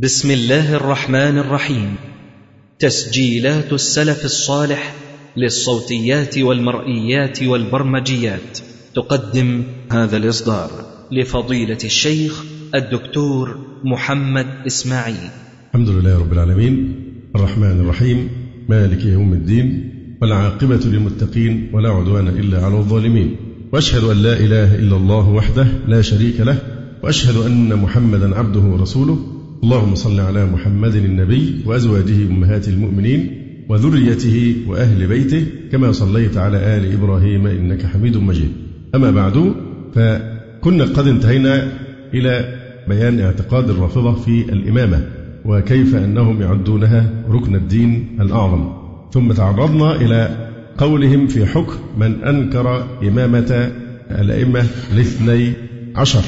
بسم الله الرحمن الرحيم. تسجيلات السلف الصالح للصوتيات والمرئيات والبرمجيات. تقدم هذا الإصدار لفضيلة الشيخ الدكتور محمد إسماعيل. الحمد لله رب العالمين. الرحمن الرحيم. مالك يوم الدين. والعاقبة للمتقين. ولا عدوان إلا على الظالمين. وأشهد أن لا إله إلا الله وحده لا شريك له. وأشهد أن محمدا عبده ورسوله. اللهم صل على محمد النبي وأزواجه أمهات المؤمنين وذريته وأهل بيته كما صليت على آل إبراهيم إنك حميد مجيد. أما بعد فكنا قد انتهينا إلى بيان اعتقاد الرافضة في الإمامة وكيف أنهم يعدونها ركن الدين الأعظم. ثم تعرضنا إلى قولهم في حكم من أنكر إمامة الأئمة الاثني عشر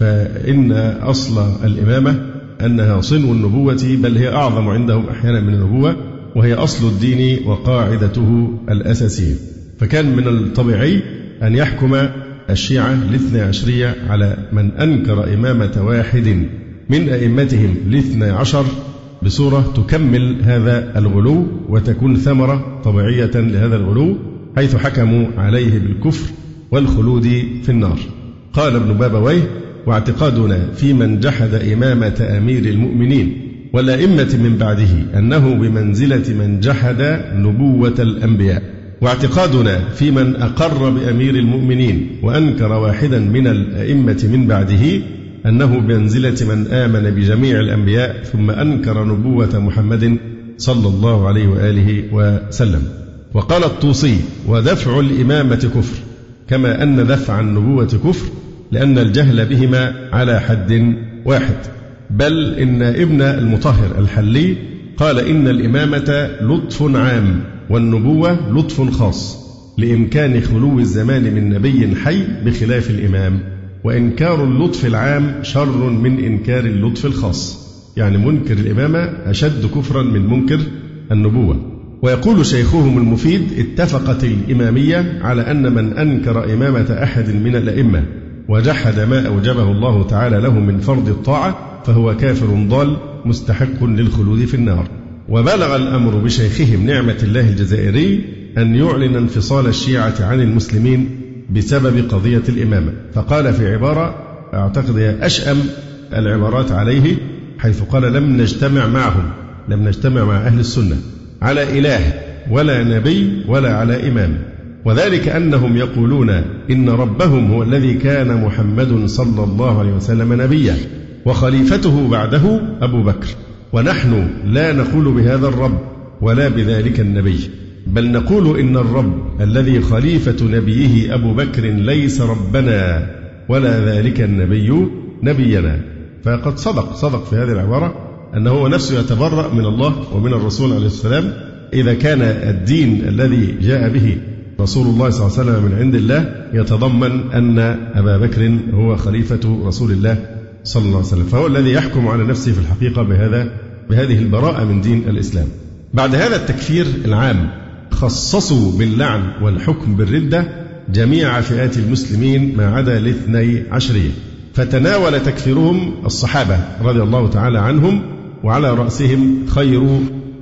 فإن أصل الإمامة أنها صنو النبوة بل هي أعظم عندهم أحيانا من النبوة وهي أصل الدين وقاعدته الأساسية. فكان من الطبيعي أن يحكم الشيعة الاثنى عشرية على من أنكر إمامة واحد من أئمتهم الاثنى عشر بصورة تكمل هذا الغلو وتكون ثمرة طبيعية لهذا الغلو حيث حكموا عليه بالكفر والخلود في النار. قال ابن بابويه واعتقادنا في من جحد إمامة أمير المؤمنين والأئمة من بعده أنه بمنزلة من جحد نبوة الأنبياء. واعتقادنا في من أقر بأمير المؤمنين وأنكر واحدا من الأئمة من بعده أنه بمنزلة من آمن بجميع الأنبياء ثم أنكر نبوة محمد صلى الله عليه وآله وسلم. وقال الطوسي ودفع الإمامة كفر كما أن دفع النبوة كفر لأن الجهل بهما على حد واحد. بل إن ابن المطهر الحلي قال إن الإمامة لطف عام والنبوة لطف خاص لإمكان خلو الزمان من نبي حي بخلاف الإمام وإنكار اللطف العام شر من إنكار اللطف الخاص. يعني منكر الإمامة أشد كفرا من منكر النبوة. ويقول شيخهم المفيد اتفقت الإمامية على أن من أنكر إمامة أحد من الأئمة وجحد ما أوجبه الله تعالى له من فرض الطاعة فهو كافر ضال مستحق للخلود في النار. وبلغ الأمر بشيخهم نعمة الله الجزائري أن يعلن انفصال الشيعة عن المسلمين بسبب قضية الإمامة. فقال في عبارة أعتقد هي أشأم العبارات عليه حيث قال لم نجتمع معهم لم نجتمع مع أهل السنة على إله ولا نبي ولا على إمام. وذلك أنهم يقولون إن ربهم هو الذي كان محمد صلى الله عليه وسلم نبيا وخليفته بعده أبو بكر. ونحن لا نقول بهذا الرب ولا بذلك النبي بل نقول إن الرب الذي خليفة نبيه أبو بكر ليس ربنا ولا ذلك النبي نبينا. فقد صدق صدق في هذه العبارة أنه هو نفسه يتبرأ من الله ومن الرسول عليه السلام إذا كان الدين الذي جاء به رسول الله صلى الله عليه وسلم من عند الله يتضمن أن أبا بكر هو خليفة رسول الله صلى الله عليه وسلم. فهو الذي يحكم على نفسه في الحقيقة بهذا بهذه البراءة من دين الإسلام. بعد هذا التكفير العام خصصوا باللعن والحكم بالردة جميع فئات المسلمين ما عدا الاثني عشرية. فتناول تكفيرهم الصحابة رضي الله تعالى عنهم وعلى رأسهم خير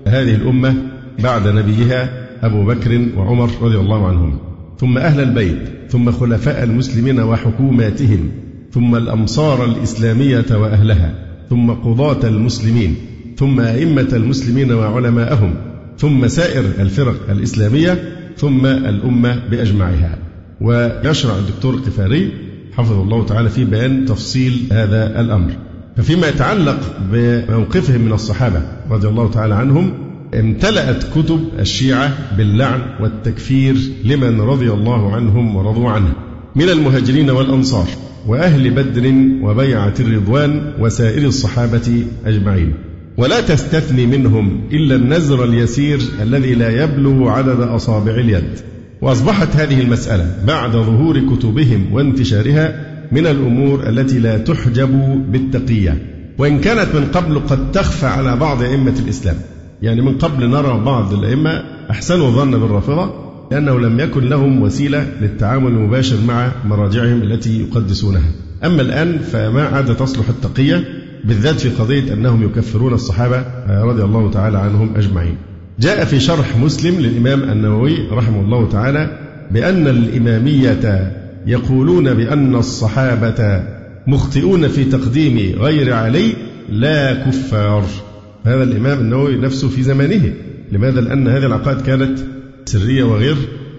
هذه الأمة بعد نبيها أبو بكر وعمر رضي الله عنهم. ثم أهل البيت ثم خلفاء المسلمين وحكوماتهم ثم الأمصار الإسلامية وأهلها ثم قضاة المسلمين ثم أئمة المسلمين وعلماءهم ثم سائر الفرق الإسلامية ثم الأمة بأجمعها. ويشرع الدكتور القفاري حفظه الله تعالى في بيان تفصيل هذا الأمر. ففيما يتعلق بموقفهم من الصحابة رضي الله تعالى عنهم امتلأت كتب الشيعة باللعن والتكفير لمن رضي الله عنهم ورضوا عنه من المهاجرين والأنصار وأهل بدر وبيعة الرضوان وسائر الصحابة أجمعين. ولا تستثني منهم إلا النزر اليسير الذي لا يبلغ عدد أصابع اليد. وأصبحت هذه المسألة بعد ظهور كتبهم وانتشارها من الأمور التي لا تحجب بالتقية. وإن كانت من قبل قد تخفى على بعض أئمة الإسلام. يعني من قبل نرى بعض الأئمة أحسنوا الظن بالرافضة لأنه لم يكن لهم وسيلة للتعامل المباشر مع مراجعهم التي يقدسونها. أما الآن فما عاد تصلح التقية بالذات في قضية أنهم يكفرون الصحابة رضي الله تعالى عنهم أجمعين. جاء في شرح مسلم للإمام النووي رحمه الله تعالى بأن الإمامية يقولون بأن الصحابة مخطئون في تقديم غير علي لا كفار. هذا الإمام النووي نفسه في زمانه. لماذا؟ لأن هذه العقائد كانت سرية وغير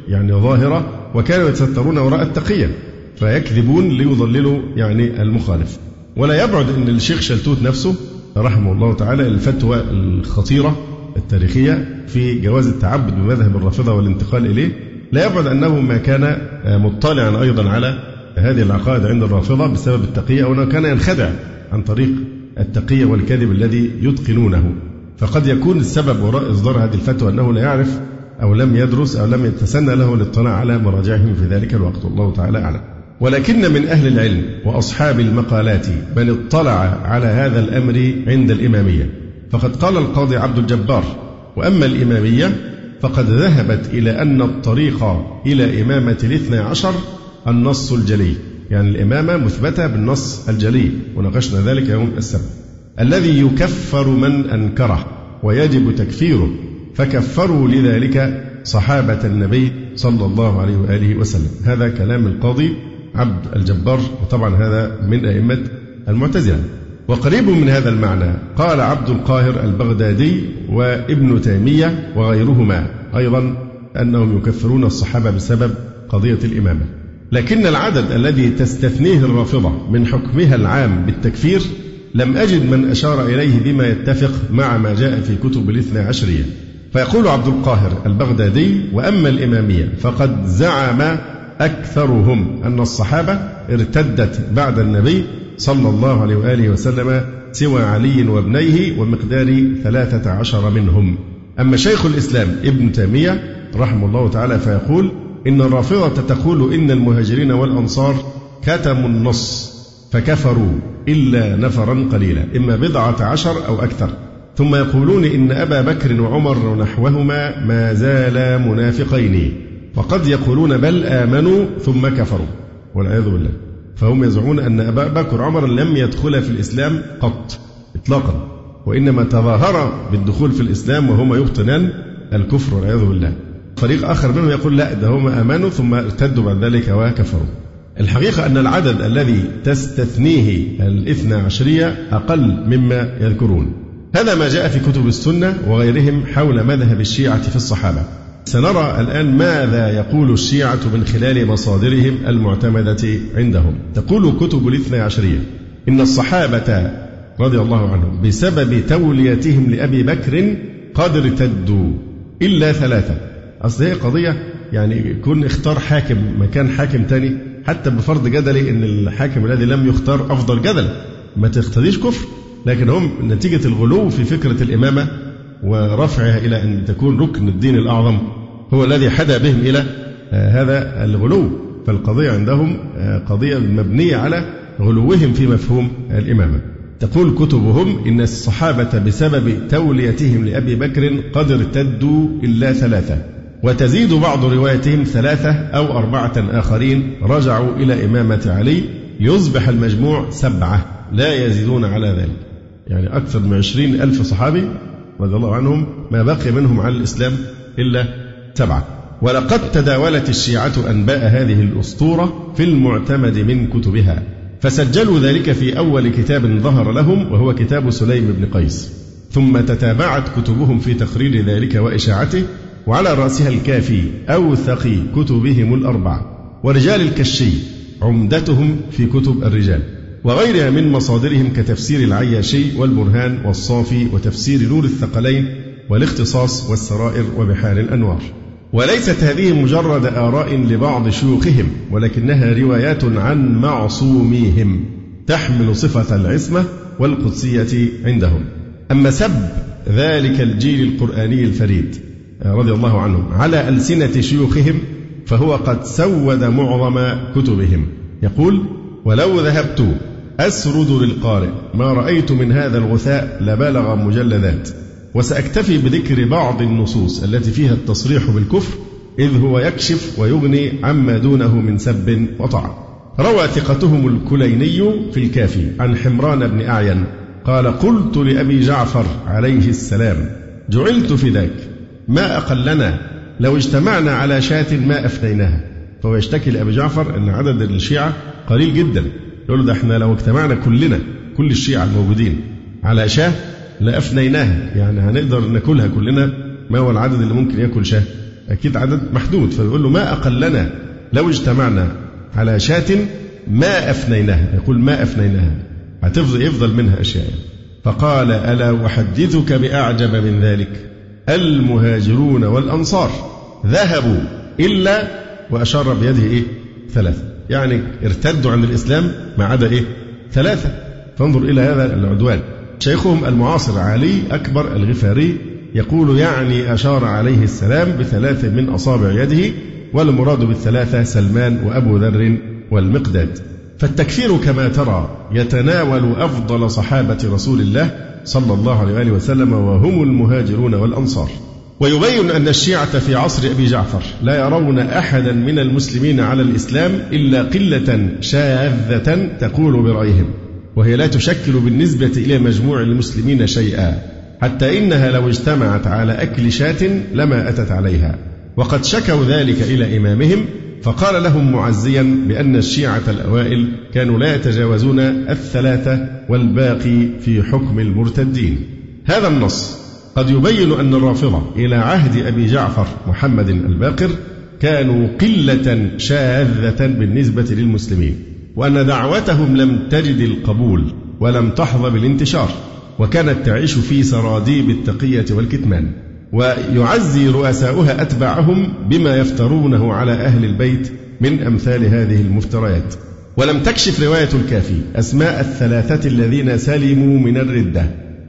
يعني ظاهرة وكانوا يتسترون وراء التقية فيكذبون ليضللوا يعني المخالف. ولا يبعد أن الشيخ شلتوت نفسه رحمه الله تعالى الفتوى الخطيرة التاريخية في جواز التعبد بمذهب الرافضة والانتقال إليه. لا يبعد أنه ما كان مطلعا أيضا على هذه العقائد عند الرافضة بسبب التقية أو أنه كان ينخدع عن طريق التقية والكذب الذي يتقنونه. فقد يكون السبب وراء إصدار هذه الفتوى أنه لا يعرف أو لم يدرس أو لم يتسنى له الاطلاع على مراجعهم في ذلك الوقت. والله تعالى أعلم. ولكن من أهل العلم وأصحاب المقالات من اطلع على هذا الأمر عند الإمامية. فقد قال القاضي عبد الجبار وأما الإمامية فقد ذهبت إلى أن الطريق إلى إمامة الاثنى عشر النص الجلي. يعني الإمامة مثبتة بالنص الجلي وناقشنا ذلك يوم السبت. الذي يكفر من أنكره ويجب تكفيره فكفروا لذلك صحابة النبي صلى الله عليه وآله وسلم. هذا كلام القاضي عبد الجبار وطبعا هذا من أئمة المعتزلة. وقريب من هذا المعنى قال عبد القاهر البغدادي وابن تيمية وغيرهما أيضا أنهم يكفرون الصحابة بسبب قضية الإمامة. لكن العدد الذي تستثنيه الرافضة من حكمها العام بالتكفير لم أجد من أشار إليه بما يتفق مع ما جاء في كتب الاثنى عشرية. فيقول عبد القاهر البغدادي وأما الإمامية فقد زعم أكثرهم أن الصحابة ارتدت بعد النبي صلى الله عليه وآله وسلم سوى علي وابنيه ومقدار ثلاثة عشر منهم. أما شيخ الإسلام ابن تيمية رحمه الله تعالى فيقول إن الرافضة تقول إن المهاجرين والأنصار كتموا النص فكفروا إلا نفرا قليلا إما بضعة عشر أو أكثر. ثم يقولون إن أبا بكر وعمر ونحوهما ما زالا منافقين. وقد يقولون بل آمنوا ثم كفروا والعياذ بالله. فهم يزعمون أن أبا بكر وعمر لم يدخلا في الإسلام قط إطلاقا. وإنما تظاهر بالدخول في الإسلام وهما يبطنان الكفر والعياذ بالله. فريق آخر منهم يقول لا ده هم آمنوا ثم ارتدوا بعد ذلك وكفروا. الحقيقة أن العدد الذي تستثنيه الاثنى عشرية أقل مما يذكرون. هذا ما جاء في كتب السنة وغيرهم حول مذهب الشيعة في الصحابة. سنرى الآن ماذا يقول الشيعة من خلال مصادرهم المعتمدة عندهم. تقول كتب الاثنى عشرية إن الصحابة رضي الله عنهم بسبب توليتهم لأبي بكر قد ارتدوا إلا ثلاثة. أصل هي قضية يعني يكون اختار حاكم مكان حاكم تاني حتى بفرض جدلي إن الحاكم الذي لم يختار أفضل جدلا ما تقتضيش كفر لكن هم نتيجة الغلو في فكرة الإمامة ورفعها إلى أن تكون ركن الدين الأعظم هو الذي حدا بهم إلى آه، هذا الغلو. فالقضية عندهم آه، قضية مبنية على غلوهم في مفهوم الإمامة. تقول كتبهم إن الصحابة بسبب توليتهم لأبي بكر قد ارتدوا إلا ثلاثة. وتزيد بعض روايتهم ثلاثة أو أربعة آخرين رجعوا إلى إمامة علي يصبح المجموع سبعة لا يزيدون على ذلك. يعني أكثر من عشرين ألف صحابي رضي الله عنهم ما بقي منهم على الإسلام إلا سبعة. ولقد تداولت الشيعة أنباء هذه الأسطورة في المعتمد من كتبها فسجلوا ذلك في أول كتاب ظهر لهم وهو كتاب سليم بن قيس. ثم تتابعت كتبهم في تقرير ذلك وإشاعته وعلى رأسها الكافي أوثق كتبهم الأربعة ورجال الكشي عمدتهم في كتب الرجال وغيرها من مصادرهم كتفسير العياشي والبرهان والصافي وتفسير نور الثقلين والاختصاص والسرائر وبحار الأنوار. وليست هذه مجرد آراء لبعض شيوخهم ولكنها روايات عن معصوميهم تحمل صفة العصمة والقدسية عندهم. أما سب ذلك الجيل القرآني الفريد. رضي الله عنهم على ألسنة شيوخهم فهو قد سود معظم كتبهم. يقول ولو ذهبت أسرد للقارئ ما رأيت من هذا الغثاء لبلغ مجلدات. وسأكتفي بذكر بعض النصوص التي فيها التصريح بالكفر إذ هو يكشف ويغني عما دونه من سب وطعن روى ثقتهم الكليني في الكافي عن حمران بن أعين قال قلت لأبي جعفر عليه السلام جعلت فداك ما أقلنا لو اجتمعنا على شاة ما أفنيناها فهو يشتكي لأبي جعفر أن عدد الشيعة قليل جدا. يقول له ده إحنا لو اجتمعنا كلنا كل الشيعة الموجودين على شاة لأفنيناها يعني هنقدر ناكلها كلنا؟ ما هو العدد اللي ممكن ياكل شاة؟ أكيد عدد محدود. فيقول له ما أقلنا لو اجتمعنا على شاة ما أفنيناها يقول ما أفنيناها هتفضل يفضل منها أشياء. فقال ألا أحدثك بأعجب من ذلك؟ المهاجرون والأنصار. ذهبوا إلا وأشار بيده إيه؟ ثلاثة. يعني ارتدوا عن الإسلام ما عدا إيه؟ ثلاثة. فانظر إلى هذا العدوان. شيخهم المعاصر علي أكبر الغفاري يقول يعني أشار عليه السلام بثلاث من أصابع يده والمراد بالثلاثة سلمان وأبو ذر والمقداد. فالتكفير كما ترى يتناول أفضل صحابة رسول الله صلى الله عليه وآله وسلم وهم المهاجرون والأنصار. ويبين أن الشيعة في عصر أبي جعفر لا يرون أحدا من المسلمين على الإسلام إلا قلة شاذة تقول برأيهم وهي لا تشكل بالنسبة إلى مجموع المسلمين شيئا حتى إنها لو اجتمعت على أكل شاة لما أتت عليها. وقد شكوا ذلك إلى إمامهم فقال لهم معزيا بأن الشيعة الأوائل كانوا لا يتجاوزون الثلاثة والباقي في حكم المرتدين. هذا النص قد يبين أن الرافضة إلى عهد أبي جعفر محمد الباقر كانوا قلة شاذة بالنسبة للمسلمين وأن دعوتهم لم تجد القبول ولم تحظى بالانتشار وكانت تعيش في سراديب التقية والكتمان. ويعزي رؤساؤها أتباعهم بما يفترونه على أهل البيت من أمثال هذه المفتريات. ولم تكشف رواية الكافي أسماء الثلاثة الذين سلموا من الردة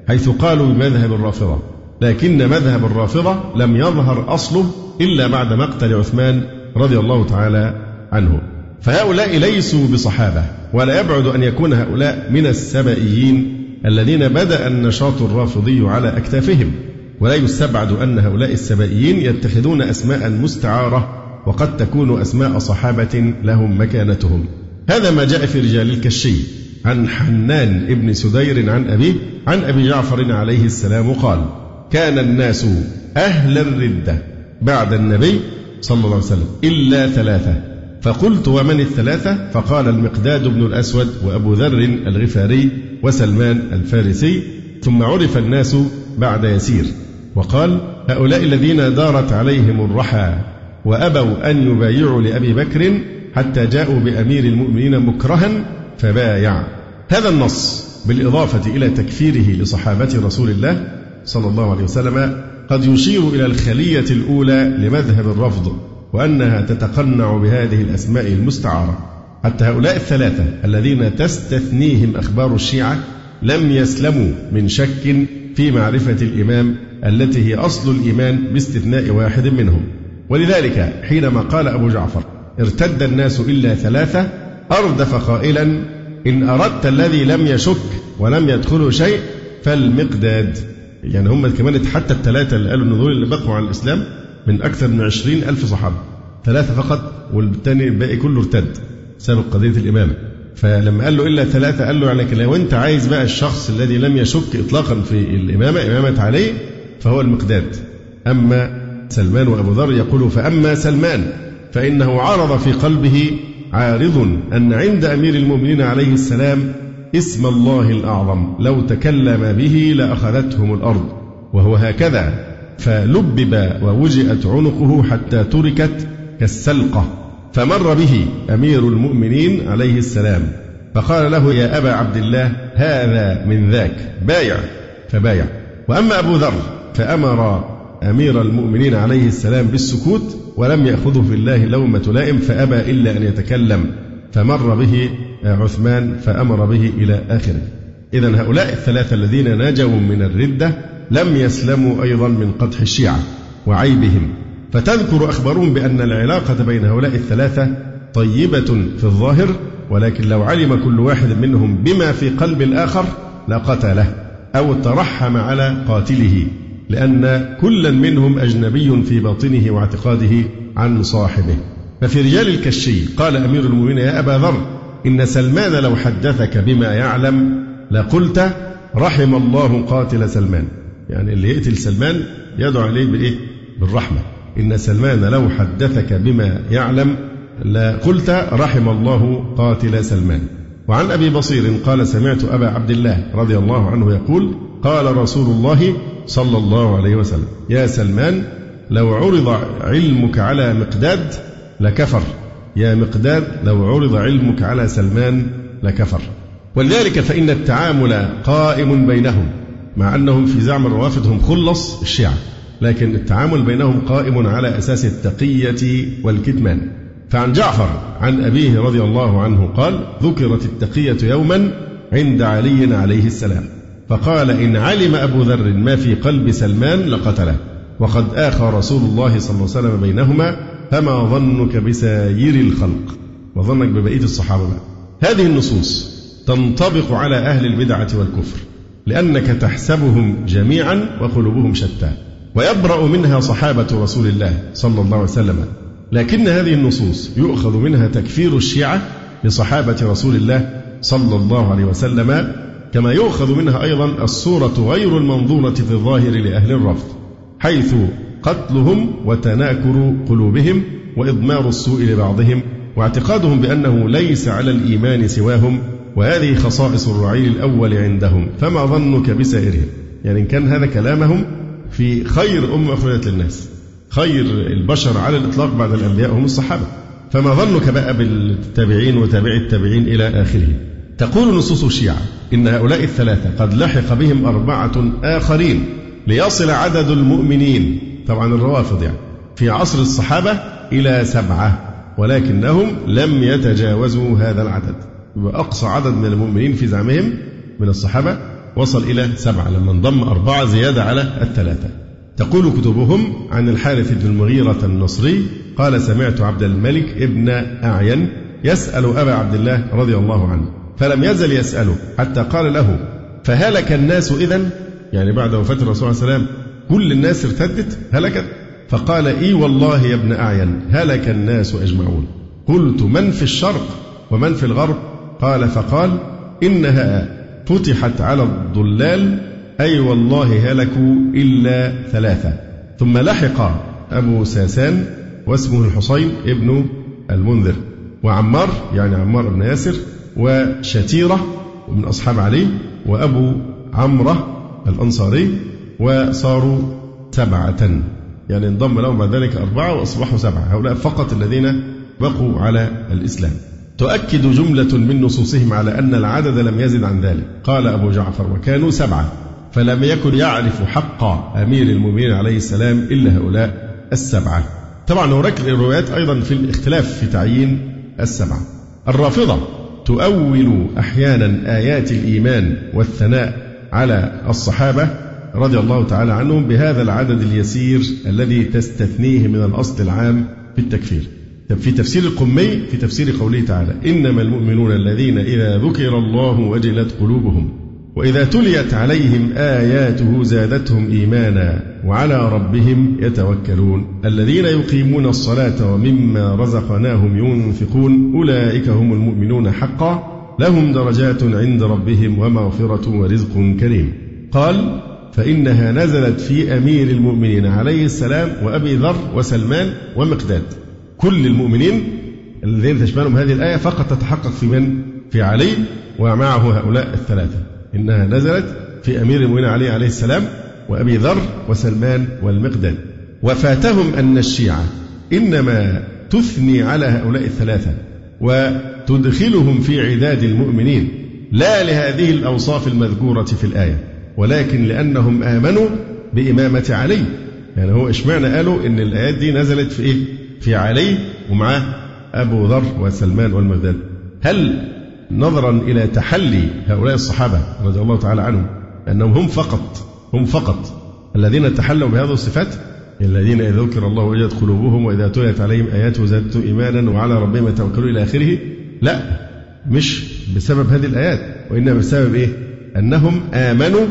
حيث قالوا بمذهب الرافضة لكن مذهب الرافضة لم يظهر أصله إلا بعد مقتل عثمان رضي الله تعالى عنه. فهؤلاء ليسوا بصحابة ولا يبعد أن يكون هؤلاء من السبائيين الذين بدأ النشاط الرافضي على أكتافهم. ولا يستبعد أن هؤلاء السبائيين يتخذون أسماء مستعارة وقد تكون أسماء صحابة لهم مكانتهم. هذا ما جاء في رجال الكشي عن حنان ابن سدير عن أبيه عن أبي جعفر عليه السلام قال كان الناس أهل الردة بعد النبي صلى الله عليه وسلم إلا ثلاثة. فقلت ومن الثلاثة؟ فقال المقداد بن الأسود وأبو ذر الغفاري وسلمان الفارسي. ثم عرف الناس بعد يسير. وقال هؤلاء الذين دارت عليهم الرحى وأبوا أن يبايعوا لأبي بكر حتى جاءوا بأمير المؤمنين مكرها فبايع. هذا النص بالإضافة إلى تكفيره لصحابة رسول الله صلى الله عليه وسلم قد يشير إلى الخلية الأولى لمذهب الرفض وأنها تتقنع بهذه الأسماء المستعارة. حتى هؤلاء الثلاثة الذين تستثنيهم أخبار الشيعة لم يسلموا من شك في معرفة الإمام التي هي أصل الإيمان باستثناء واحد منهم. ولذلك حينما قال أبو جعفر ارتد الناس إلا ثلاثة أردف قائلا إن أردت الذي لم يشك ولم يدخله شيء فالمقداد. يعني هم كمان حتى الثلاثة اللي قالوا دول اللي بقوا على الإسلام من أكثر من عشرين ألف صحابة. ثلاثة فقط والثاني الباقي كله ارتد بسبب قضية الإمامة. فلما قال له إلا ثلاثة قال له يعني لو أنت عايز بقى الشخص الذي لم يشك إطلاقا في الإمامة إمامة عليه فهو المقداد. أما سلمان وأبو ذر يقول فأما سلمان فإنه عرض في قلبه عارض أن عند أمير المؤمنين عليه السلام اسم الله الأعظم لو تكلم به لأخذتهم الأرض وهو هكذا. فلبب ووجئت عنقه حتى تركت كالسلقة. فمر به أمير المؤمنين عليه السلام فقال له يا أبا عبد الله هذا من ذاك بايع. فبايع. وأما أبو ذر فأمر أمير المؤمنين عليه السلام بالسكوت ولم يأخذه في الله لومة لائم فأبى إلا أن يتكلم. فمر به عثمان فأمر به إلى آخره. إذا هؤلاء الثلاثة الذين نجوا من الردة لم يسلموا أيضا من قدح الشيعة وعيبهم. فتذكر أخبارهم بأن العلاقة بين هؤلاء الثلاثة طيبة في الظاهر ولكن لو علم كل واحد منهم بما في قلب الآخر لقتله أو ترحم على قاتله لأن كلا منهم أجنبي في باطنه واعتقاده عن صاحبه. ففي رجال الكشي قال أمير المؤمنين يا أبا ذر إن سلمان لو حدثك بما يعلم لقلت رحم الله قاتل سلمان. يعني اللي يقتل سلمان يدعو عليه بالإيه؟ بالرحمة. إن سلمان لو حدثك بما يعلم لقلت رحم الله قاتل سلمان. وعن أبي بصير قال سمعت أبا عبد الله رضي الله عنه يقول قال رسول الله صلى الله عليه وسلم يا سلمان لو عرض علمك على مقداد لكفر. يا مقداد لو عرض علمك على سلمان لكفر. ولذلك فإن التعامل قائم بينهم مع أنهم في زعم الروافض هم خلص الشيعة. لكن التعامل بينهم قائم على أساس التقية والكتمان. فعن جعفر عن أبيه رضي الله عنه قال ذكرت التقية يوما عند علي عليه السلام فقال إن علم أبو ذر ما في قلب سلمان لقتله وقد آخى رسول الله صلى الله عليه وسلم بينهما فما ظنك بساير الخلق؟ وظنك ببقية الصحابة بقى. هذه النصوص تنطبق على أهل البدعة والكفر لأنك تحسبهم جميعا وقلوبهم شتى. ويبرأ منها صحابة رسول الله صلى الله عليه وسلم. لكن هذه النصوص يؤخذ منها تكفير الشيعة لصحابة رسول الله صلى الله عليه وسلم كما يؤخذ منها أيضا الصورة غير المنظورة في الظاهر لأهل الرفض حيث قتلهم وتناكر قلوبهم وإضمار السوء لبعضهم واعتقادهم بأنه ليس على الإيمان سواهم وهذه خصائص الرعيل الأول عندهم. فما ظنك بسائرهم؟ يعني إن كان هذا كلامهم في خير أمة أخرجت للناس خير البشر على الإطلاق بعد الأنبياء هم الصحابة. فما ظنك بقى بالتابعين وتابعي التابعين إلى آخره؟ تقول نصوص الشيعة إن هؤلاء الثلاثة قد لحق بهم أربعة آخرين ليصل عدد المؤمنين. طبعا الروافض يعني. في عصر الصحابة إلى سبعة ولكنهم لم يتجاوزوا هذا العدد. وأقصى عدد من المؤمنين في زعمهم من الصحابة وصل إلى سبعة لما انضم أربعة زيادة على الثلاثة. تقول كتبهم عن الحارث بن المغيرة النصري قال سمعت عبد الملك ابن أعين يسأل أبا عبد الله رضي الله عنه فلم يزل يسأله حتى قال له فهلك الناس إذا يعني بعد وفاة الرسول صلى الله عليه وسلم كل الناس ارتدت هلكت. فقال إي والله يا ابن أعين هلك الناس أجمعون. قلت من في الشرق ومن في الغرب؟ قال فقال إنها فتحت على الضلال أي والله هلكوا إلا ثلاثة. ثم لحق أبو ساسان واسمه الحصين ابن المنذر وعمار يعني عمار بن ياسر وشتيرة من أصحاب علي وأبو عمرة الأنصاري وصاروا سبعة. يعني انضم لهم بعد ذلك أربعة وأصبحوا سبعة هؤلاء فقط الذين بقوا على الإسلام. تؤكد جملة من نصوصهم على أن العدد لم يزد عن ذلك. قال أبو جعفر وكانوا سبعة. فلم يكن يعرف حق أمير المؤمنين عليه السلام إلا هؤلاء السبعة. طبعا هناك الروايات أيضا في الاختلاف في تعيين السبعة. الرافضة تؤول أحيانا آيات الإيمان والثناء على الصحابة رضي الله تعالى عنهم بهذا العدد اليسير الذي تستثنيه من الأصل العام في التكفير في تفسير القمي في تفسير قوله تعالى إنما المؤمنون الذين إذا ذكر الله وجلت قلوبهم وإذا تليت عليهم آياته زادتهم إيمانا وعلى ربهم يتوكلون. الذين يقيمون الصلاة ومما رزقناهم ينفقون أولئك هم المؤمنون حقا لهم درجات عند ربهم ومغفرة ورزق كريم. قال فإنها نزلت في أمير المؤمنين عليه السلام وأبي ذر وسلمان ومقداد. كل المؤمنين الذين تشملهم هذه الآية فقط تتحقق في من؟ في علي ومعه هؤلاء الثلاثة إنها نزلت في أمير المؤمنين علي عليه السلام وأبي ذر وسلمان والمقداد وفاتهم أن الشيعة إنما تثني على هؤلاء الثلاثة وتدخلهم في عداد المؤمنين لا لهذه الأوصاف المذكورة في الآية ولكن لأنهم آمنوا بإمامة علي يعني هو إشمعنى قالوا إن الآيات دي نزلت في إيه؟ في علي ومعاه أبو ذر وسلمان والمقداد هل نظرا إلى تحلي هؤلاء الصحابة رضي الله تعالى عنهم أنهم هم فقط هم فقط الذين تحلوا بهذه الصفات؟ الذين إذا ذكر الله وجدت قلوبهم وإذا تليت عليهم آياته زادتهم إيمانا وعلى ربهم يتوكلون إلى آخره؟ لا مش بسبب هذه الآيات وإنما بسبب إيه؟ أنهم آمنوا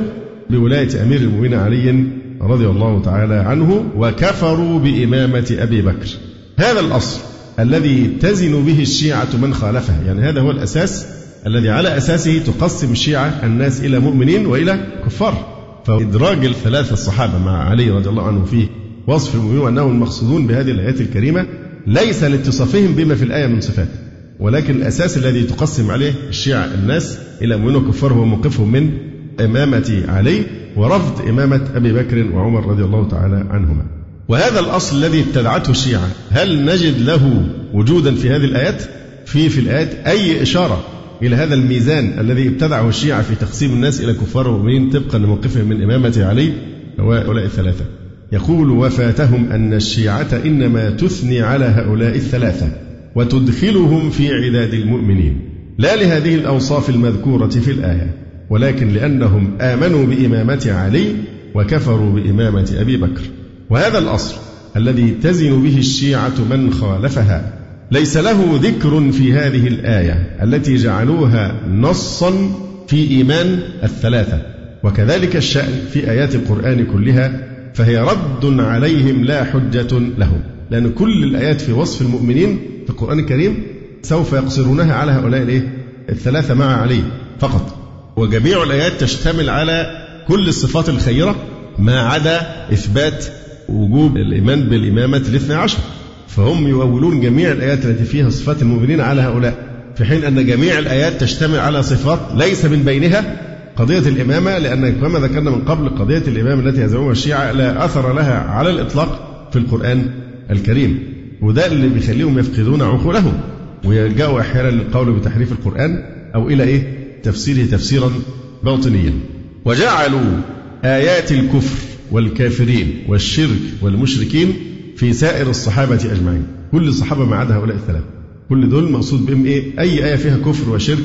بولاية أمير المؤمنين علي رضي الله تعالى عنه وكفروا بإمامة أبي بكر. هذا الأصل الذي تزن به الشيعة من خالفه. يعني هذا هو الأساس الذي على أساسه تقسم الشيعة الناس إلى مؤمنين وإلى كفار. فإدراج الثلاثة الصحابة مع علي رضي الله عنه في وصف المؤمنين وأنهم المقصودون بهذه الآيات الكريمة ليس لاتصافهم بما في الآية من صفات. ولكن الأساس الذي تقسم عليه الشيعة الناس إلى مؤمنين وكفار هو موقفهم من إمامة علي ورفض إمامة أبي بكر وعمر رضي الله تعالى عنهما. وهذا الأصل الذي ابتدعته الشيعة. هل نجد له وجودا في هذه الآيات؟ في في الآيات. أي إشارة إلى هذا الميزان الذي ابتدعه الشيعة في تقسيم الناس إلى كفار ومؤمنين طبقا لموقفهم من إمامة علي وهؤلاء الثلاثة؟ يقول وفاتهم أن الشيعة إنما تثني على هؤلاء الثلاثة وتدخلهم في عداد المؤمنين. لا لهذه الأوصاف المذكورة في الآية ولكن لأنهم آمنوا بإمامة علي وكفروا بإمامة أبي بكر. وهذا الأصل الذي تزن به الشيعة من خالفها. ليس له ذكر في هذه الآية التي جعلوها نصا في إيمان الثلاثة. وكذلك الشأن في آيات القرآن كلها فهي رد عليهم لا حجة لهم. لأن كل الآيات في وصف المؤمنين في القرآن الكريم سوف يقصرونها على هؤلاء الإيه؟ الثلاثة مع علي فقط. وجميع الآيات تشتمل على كل الصفات الخيرة ما عدا إثبات وجوب الإيمان بالإمامة الاثنى عشر. فهم يؤولون جميع الآيات التي فيها صفات المؤمنين على هؤلاء في حين أن جميع الآيات تشتمل على صفات ليس من بينها قضية الإمامة لأن كما ذكرنا من قبل قضية الإمامة التي يزعمها الشيعة لا أثر لها على الإطلاق في القرآن الكريم. وده اللي بيخليهم يفقدون عقولهم ويلجأوا أحيانا للقول بتحريف القرآن أو إلى إيه؟ تفسيره تفسيرا باطنيا. وجعلوا آيات الكفر والكافرين والشرك والمشركين في سائر الصحابة أجمعين. كل الصحابة ما عدا هؤلاء الثلاثة. كل دول مقصود بهم إيه؟ أي آية فيها كفر وشرك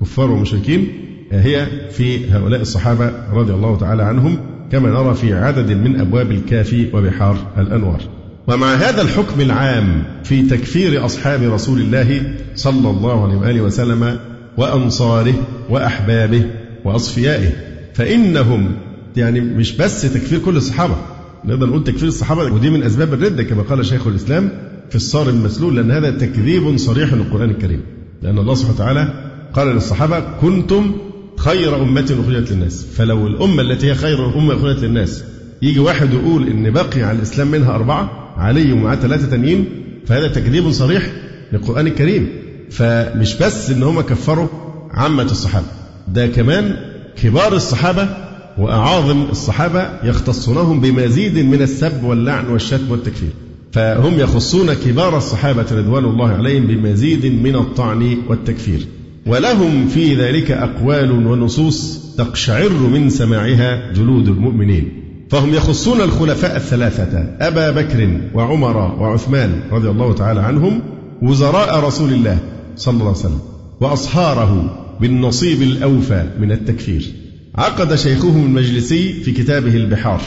وكفار ومشركين هي في هؤلاء الصحابة رضي الله تعالى عنهم كما نرى في عدد من أبواب الكافي وبحار الأنوار. ومع هذا الحكم العام في تكفير أصحاب رسول الله صلى الله عليه وآله وسلم وأنصاره وأحبابه وأصفيائه فإنهم يعني مش بس تكفير كل الصحابة. نقدر نقول تكفير الصحابة ودي من أسباب الردة كما قال شيخ الإسلام في الصار المسلول لأن هذا تكذيب صريح للقرآن الكريم. لأن الله سبحانه وتعالى قال للصحابة كنتم خير أمة أخرجت للناس. فلو الأمة التي هي خير أمة أخرجت للناس يجي واحد يقول إن بقي على الإسلام منها أربعة علي ومعاه ثلاثة تانيين فهذا تكذيب صريح للقرآن الكريم. فمش بس إن هم كفروا عامة الصحابة ده كمان كبار الصحابة وأعاظم الصحابة يختصونهم بمزيد من السب واللعن والشتم والتكفير. فهم يخصون كبار الصحابة رضوان الله عليهم بمزيد من الطعن والتكفير. ولهم في ذلك أقوال ونصوص تقشعر من سماعها جلود المؤمنين. فهم يخصون الخلفاء الثلاثة أبا بكر وعمر وعثمان رضي الله تعالى عنهم وزراء رسول الله صلى الله عليه وسلم وأصهاره بالنصيب الأوفى من التكفير. عقد شيخهم المجلسي في كتابه البحار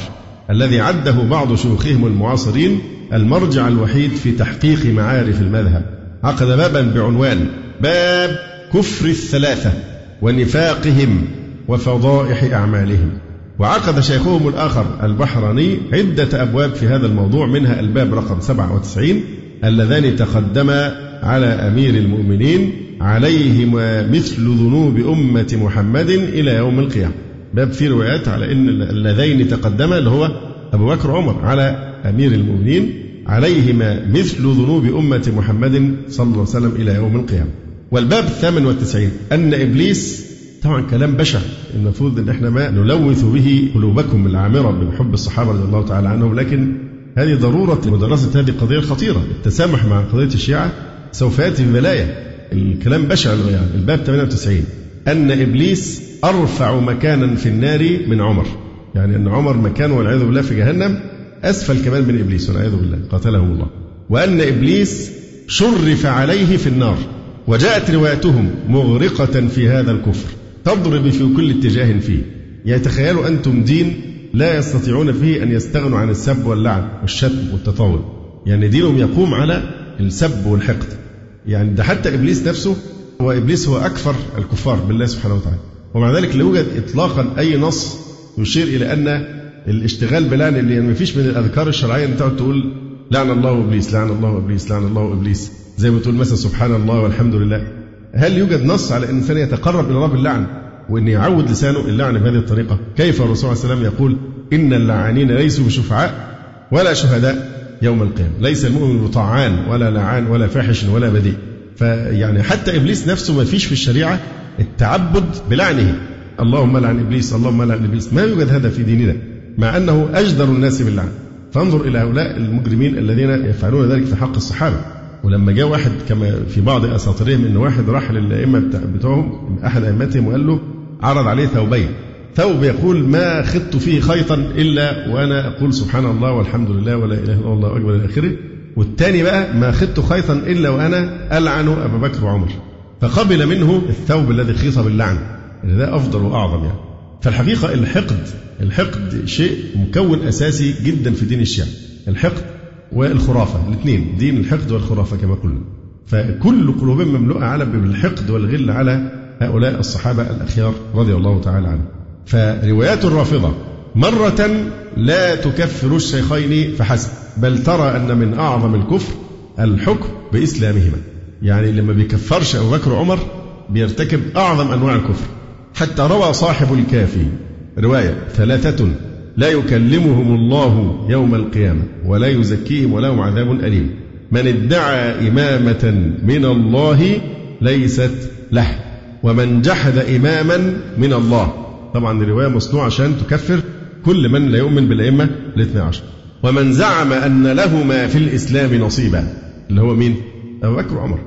الذي عده بعض شيوخهم المعاصرين المرجع الوحيد في تحقيق معارف المذهب. عقد بابا بعنوان باب كفر الثلاثة ونفاقهم وفضائح أعمالهم. وعقد شيخهم الآخر البحراني عدة أبواب في هذا الموضوع منها الباب رقم 97 اللذان تقدما على أمير المؤمنين عليهما مثل ذنوب أمة محمد إلى يوم القيامة. باب فيه روايات على أن اللذين تقدما اللي هو أبو بكر وعمر على أمير المؤمنين عليهما مثل ذنوب أمة محمد صلى الله عليه وسلم إلى يوم القيامة. والباب الثامن والتسعين أن إبليس طبعا كلام بشع المفروض إن إحنا ما نلوث به قلوبكم العامرة بحب الصحابة رضي الله تعالى عنهم لكن هذه ضرورة مدرسة هذه القضية الخطيره التسامح مع قضية الشيعة سوف يأتي ببلايا. الكلام بشع يعني. الباب 98 أن إبليس أرفع مكانا في النار من عمر. يعني أن عمر مكانه والعياذ بالله في جهنم أسفل كمان من إبليس والعياذ بالله. قاتلهم الله. وأن إبليس شرف عليه في النار. وجاءت روايتهم مغرقة في هذا الكفر. تضرب في كل اتجاه فيه. يعني تخيلوا أنتم دين لا يستطيعون فيه أن يستغنوا عن السب واللعن والشتم والتطاول. يعني دينهم يقوم على السب والحقد. يعني ده حتى إبليس نفسه هو إبليس هو أكثر الكفار بالله سبحانه وتعالى. ومع ذلك لا يوجد إطلاقا أي نص يشير إلى أن الاشتغال بلعن اللي يعني ما فيش من الأذكار الشرعية أن تقعد تقول لعن الله إبليس لعن الله إبليس لعن الله إبليس. زي ما تقول مثلا سبحان الله والحمد لله. هل يوجد نص على أن الإنسان يتقرب إلى الله باللعن وأن يعود لسانه اللعن بهذه الطريقة؟ كيف الرسول صلى الله عليه وسلم يقول إن اللعانين ليسوا بشفعاء ولا شهداء؟ يوم القيامة. ليس المؤمن بطعان ولا لعان ولا فاحش ولا بذيء فيعني حتى إبليس نفسه ما فيش في الشريعة التعبد بلعنه. اللهم لعن إبليس اللهم لعن إبليس. ما يوجد هذا في ديننا مع أنه أجدر الناس باللعن. فانظر إلى هؤلاء المجرمين الذين يفعلون ذلك في حق الصحابة. ولما جاء واحد كما في بعض أساطيرهم إن واحد راح للأئمة بتوعهم أحد أئمتهم وقال له عرض عليه ثوبين. ثوب يقول ما خضت فيه خيطا إلا وأنا أقول سبحان الله والحمد لله ولا إله إلا الله اكبر إلى آخره. والثاني بقى ما خضت خيطا إلا وأنا ألعن أبا بكر وعمر. فقبل منه الثوب الذي خيط باللعن. يعني ده أفضل وأعظم يعني. فالحقيقة الحقد الحقد شيء مكون أساسي جدا في دين الشيعة. الحقد والخرافة الاثنين دين الحقد والخرافة كما قلنا. فكل قلوبهم مملوءة على بالحقد والغل على هؤلاء الصحابة الأخيار رضي الله تعالى عنهم. فروايات الرافضة مرة لا تكفر الشيخين فحسب بل ترى أن من أعظم الكفر الحكم بإسلامهما. يعني لما بيكفرش أبو بكر وعمر بيرتكب أعظم أنواع الكفر. حتى روى صاحب الكافي رواية ثلاثة لا يكلمهم الله يوم القيامة ولا يزكيهم ولهم عذاب أليم. من ادعى إمامة من الله ليست له ومن جحد إماما من الله. طبعا الرواية مصنوعة عشان تكفر كل من لا يؤمن بالأئمة الاثنى عشر. ومن زعم أن لهما في الإسلام نصيبا اللي هو مين؟ أبو بكر وعمر.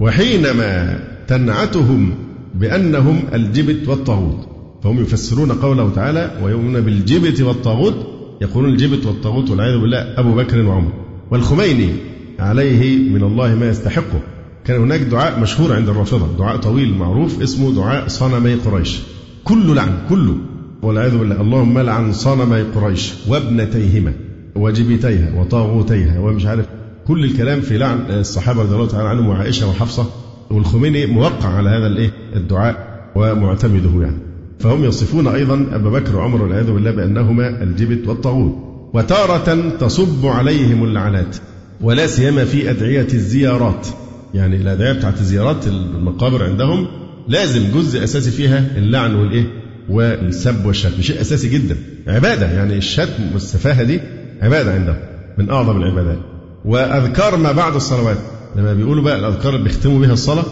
وحينما تنعتهم بأنهم الجبت والطاغوت فهم يفسرون قوله تعالى ويؤمنون بالجبت والطاغوت يقولون الجبت والطاغوت والعياذ بالله أبو بكر وعمر. والخميني عليه من الله ما يستحقه. كان هناك دعاء مشهور عند الرافضة دعاء طويل معروف اسمه دعاء صنمي قريش. كله لعن كله. والعياذ بالله. اللهم لعن صنمي قريش وابنتيهما وجبتيها وطاغوتيها ومش عارف. كل الكلام في لعن الصحابة رضي الله تعالى عنهم وعائشة وحفصة والخميني موقع على هذا الإيه؟ الدعاء ومعتمده يعني. فهم يصفون أيضا أبا بكر وعمر والعياذ بالله بأنهما الجبت والطاغوت. وتارة تصب عليهم اللعنات. ولا سيما في أدعية الزيارات. يعني الأدعية بتاعت الزيارات المقابر عندهم لازم جزء أساسي فيها اللعن والإيه؟ والسب والشتم. شيء أساسي جدا. عبادة. يعني الشتم والسفاهة دي عبادة عندهم. من أعظم العبادات. وأذكار ما بعد الصلوات. لما بيقولوا بقى الأذكار اللي بيختموا بها الصلاة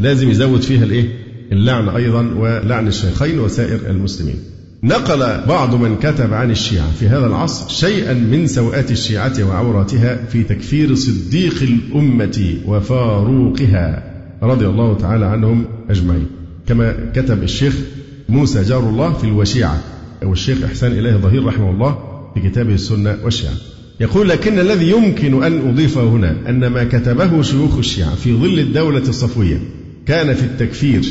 لازم يزود فيها الإيه؟ اللعن أيضا ولعن الشيخين وسائر المسلمين. نقل بعض من كتب عن الشيعة في هذا العصر شيئا من سوءات الشيعة وعوراتها في تكفير صديق الأمة وفاروقها. رضي الله تعالى عنهم أجمعين. كما كتب الشيخ موسى جار الله في الوشيعة أو الشيخ إحسان إله ظهير رحمه الله في كتابه السنة والشيعة. يقول لكن الذي يمكن أن أضيفه هنا أن ما كتبه شيوخ الشيعة في ظل الدولة الصفوية كان في التكفير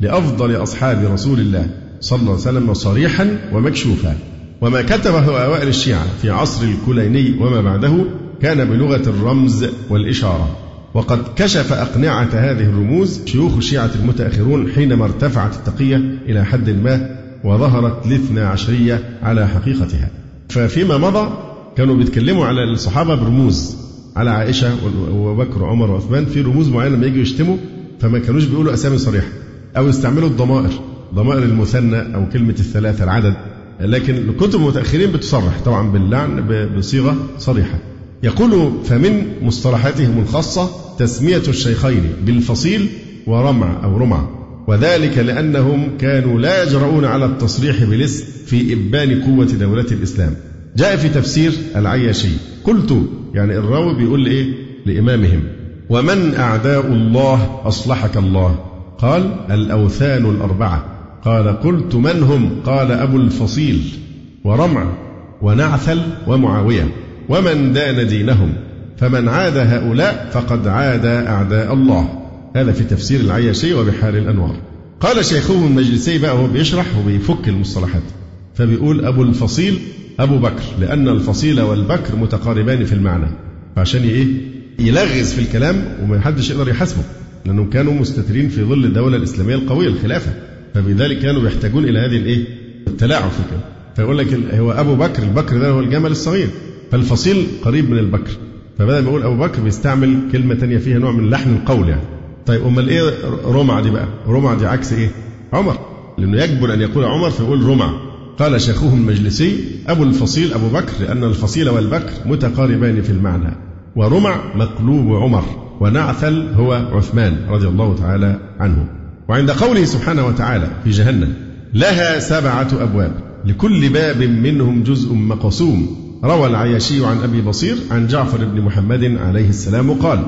لأفضل أصحاب رسول الله صلى الله عليه وسلم صريحا ومكشوفا. وما كتبه أوائل الشيعة في عصر الكليني وما بعده كان بلغة الرمز والإشارة. وقد كشف أقنعة هذه الرموز شيوخ الشيعة المتأخرون حينما ارتفعت التقية إلى حد ما وظهرت الاثنى عشرية على حقيقتها. ففيما مضى كانوا بيتكلموا على الصحابة برموز على عائشة وبكر وعمر وعثمان في رموز معينة لما يجوا يشتموا فما كانوش بيقولوا أسامي صريحة أو يستعملوا الضمائر ضمائر المثنى أو كلمة الثلاثة العدد. لكن الكتب المتأخرين بتصرح طبعا باللعن بصيغة صريحة. يقول فمن مصطلحاتهم الخاصة تسمية الشيخين بالفصيل ورمع أو رمع وذلك لأنهم كانوا لا يجرؤون على التصريح بالاسم في إبان قوة دولة الإسلام. جاء في تفسير العياشي قلت يعني الراوي بيقول لإيه لإمامهم ومن أعداء الله أصلحك الله؟ قال الأوثان الأربعة. قال قلت من هم؟ قال أبو الفصيل ورمع ونعثل ومعاوية. ومن دان دينهم فمن عاد هؤلاء فقد عاد أعداء الله. هذا في تفسير العياشي وبحار الأنوار. قال شيخه المجلسي بقى هو بيشرح وبيفك المصطلحات. فبيقول أبو الفصيل أبو بكر لأن الفصيل والبكر متقاربان في المعنى. فعشان إيه؟ يلغز في الكلام وما حدش يقدر يحاسبه لأنهم كانوا مستترين في ظل الدولة الإسلامية القوية الخلافة. فبذلك كانوا يحتاجون إلى هذه الإيه؟ التلاعب في الكلام. فيقول لك هو أبو بكر البكر ده هو الجمل الصغير. فالفصيل قريب من البكر. فبدل ما يقول أبو بكر بيستعمل كلمة تانية فيها نوع من لحن القول يعني. طيب أمال إيه رمع دي بقى؟ رمع دي عكس إيه؟ عمر. لأنه يجبر أن يقول عمر فيقول رمع قال شيخهم المجلسي أبو الفصيل أبو بكر لأن الفصيل والبكر متقاربان في المعنى. ورمع مقلوب عمر ونعثل هو عثمان رضي الله تعالى عنه. وعند قوله سبحانه وتعالى في جهنم لها سبعة أبواب لكل باب منهم جزء مقسوم. روى العياشي عن أبي بصير عن جعفر بن محمد عليه السلام قال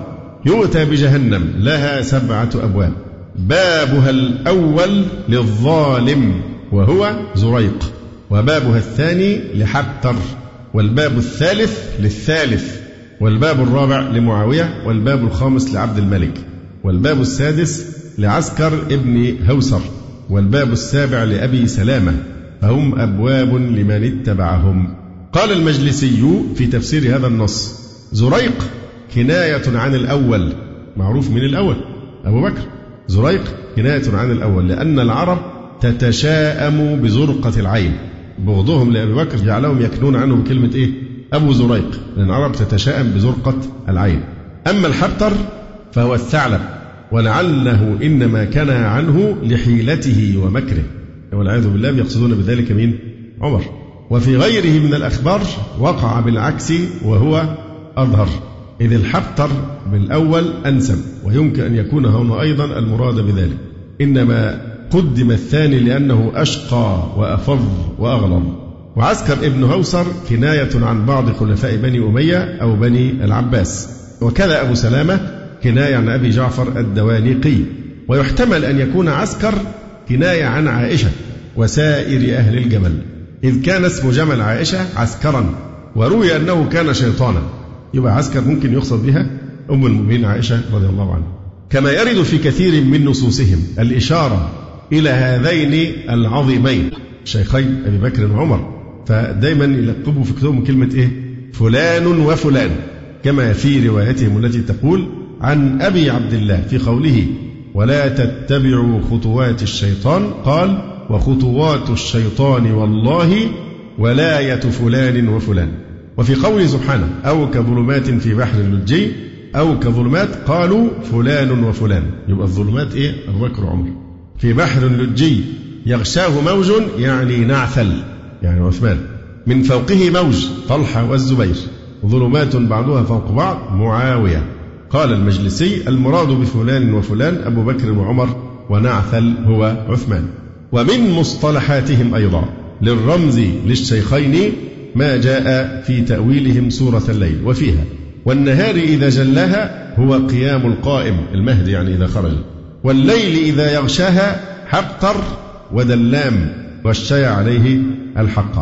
يؤتى بجهنم لها سبعة أبواب. بابها الأول للظالم وهو زريق. وبابها الثاني لحبتر والباب الثالث للثالث. والباب الرابع لمعاوية. والباب الخامس لعبد الملك. والباب السادس لعسكر ابن هوسر. والباب السابع لأبي سلامة. فهم أبواب لمن اتبعهم. قال المجلسي في تفسير هذا النص زريق كناية عن الأول معروف من الأول أبو بكر. زريق كناية عن الأول لأن العرب تتشاءم بزرقة العين. بغضهم لأبي بكر جعلهم يكنون عنه بكلمة إيه؟ أبو زريق لأن العرب تتشاءم بزرقة العين. أما الحبتر فهو الثعلب ولعله إنما كان عنه لحيلته ومكره. والعياذ بالله يقصدون بذلك مين عمر؟ وفي غيره من الأخبار وقع بالعكس وهو أظهر. إذ الحبتر بالأول أنسب ويمكن أن يكون هنا أيضا المراد بذلك. إنما قدم الثاني لأنه أشقى وأفظ وأغلظ. وعسكر ابن هوسر كناية عن بعض خلفاء بني أمية أو بني العباس. وكذا أبو سلامة كناية عن أبي جعفر الدوانيقي. ويحتمل أن يكون عسكر كناية عن عائشة وسائر أهل الجمل إذ كان اسم جمل عائشة عسكرا وروي أنه كان شيطانا. يبقى عسكر ممكن يقصد بها أم المؤمنين عائشة رضي الله عنها. كما يرد في كثير من نصوصهم الإشارة إلى هذين العظيمين شيخين أبي بكر وعمر. فدايما يلقبوا في كتبهم كلمة إيه؟ فلان وفلان كما في روايتهم التي تقول عن أبي عبد الله في قوله ولا تتبعوا خطوات الشيطان قال وخطوات الشيطان والله ولاية فلان وفلان. وفي قوله سبحانه أو كظلمات في بحر اللجي أو كظلمات قالوا فلان وفلان. يبقى الظلمات إيه؟ أبو بكر وعمر. في بحر اللجي يغشاه موج يعني نعثل يعني عثمان. من فوقه موج طلحة والزبير. ظلمات بعضها فوق بعض معاوية. قال المجلسي المراد بفلان وفلان أبو بكر وعمر ونعثل هو عثمان. ومن مصطلحاتهم أيضا للرمز للشيخين ما جاء في تأويلهم سورة الليل وفيها والنهار إذا جلاها هو قيام القائم المهدي يعني إذا خرج والليل إذا يغشاها حقر ودلام غشي عليه الحق.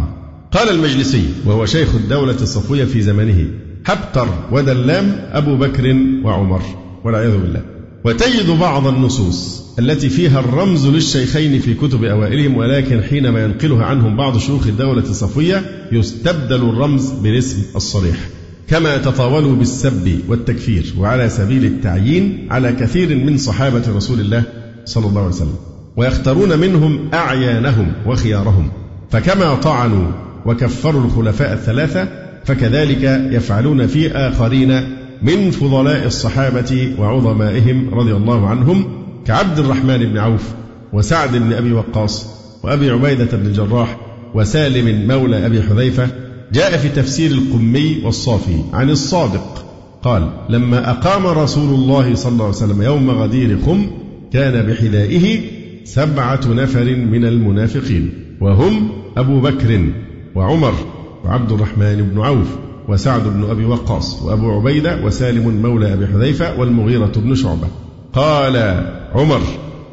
قال المجلسي وهو شيخ الدولة الصفوية في زمنه حبتر ودلام أبو بكر وعمر والعياذ بالله. وتجد بعض النصوص التي فيها الرمز للشيخين في كتب أوائلهم ولكن حينما ينقلها عنهم بعض شيوخ الدولة الصفوية يستبدل الرمز بالاسم الصريح. كما تطاولوا بالسب والتكفير وعلى سبيل التعيين على كثير من صحابة رسول الله صلى الله عليه وسلم ويختارون منهم أعيانهم وخيارهم. فكما طعنوا وكفروا الخلفاء الثلاثة فكذلك يفعلون في آخرين من فضلاء الصحابة وعظمائهم رضي الله عنهم كعبد الرحمن بن عوف وسعد بن أبي وقاص وأبي عبيدة بن الجراح وسالم مولى أبي حذيفة جاء في تفسير القمي والصافي عن الصادق قال لما أقام رسول الله صلى الله عليه وسلم يوم غدير خم كان بحذائه سبعة نفر من المنافقين وهم أبو بكر وعمر وعبد الرحمن بن عوف وسعد بن أبي وقاص وأبو عبيدة وسالم مولى أبي حذيفة والمغيرة بن شعبة. قال عمر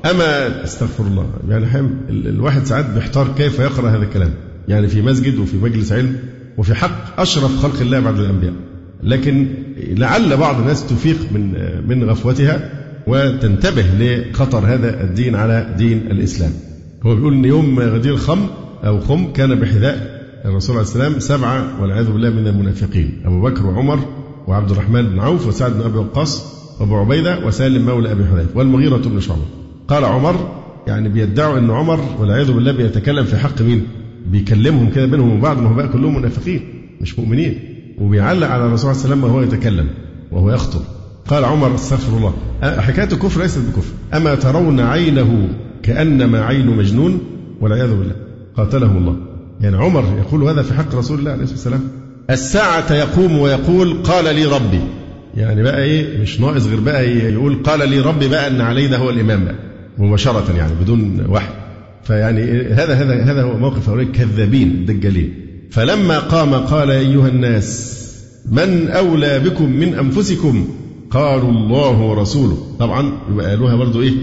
أما استغفر الله. يعني حم الواحد ساعات بيحتار كيف يقرأ هذا الكلام. يعني في مسجد وفي مجلس علم وفي حق أشرف خلق الله بعد الأنبياء. لكن لعل بعض الناس تفيق من من غفوتها وتنتبه لخطر هذا الدين على دين الإسلام. هو بيقول إن يوم غدير خم أو خم كان بحذاء الرسول عليه السلام سبعة والعياذ بالله من المنافقين أبو بكر وعمر وعبد الرحمن بن عوف وسعد بن أبي وقاص وأبو عبيدة وسالم مولى أبي حذيفة والمغيرة بن شعبة. قال عمر يعني بيدعوا أن عمر والعياذ بالله بيتكلم في حق مين؟ بيكلمهم كده بينهم وبعض ما هو بقى كلهم منافقين مش مؤمنين. وبيعلق على الرسول عليه وسلم وهو يتكلم وهو يخطب. قال عمر استغفر الله. حكاية الكفر ليست بكفر. أما ترون عينه كأنما عين مجنون والعياذ بالله. قاتلهم الله. يعني عمر يقول هذا في حق رسول الله عليه الصلاة والسلام الساعة يقوم ويقول قال لي ربي. يعني بقى إيه؟ مش ناقص غير بقى يقول قال لي ربي بقى إن علي ده هو الإمام بقى. مباشرة يعني بدون وحي. فيعني هذا هذا هذا هو موقف هؤلاء الكذابين الدجالين. فلما قام قال أيها الناس من أولى بكم من أنفسكم؟ قالوا الله ورسوله. طبعا يبقى قالوها برضو إيه؟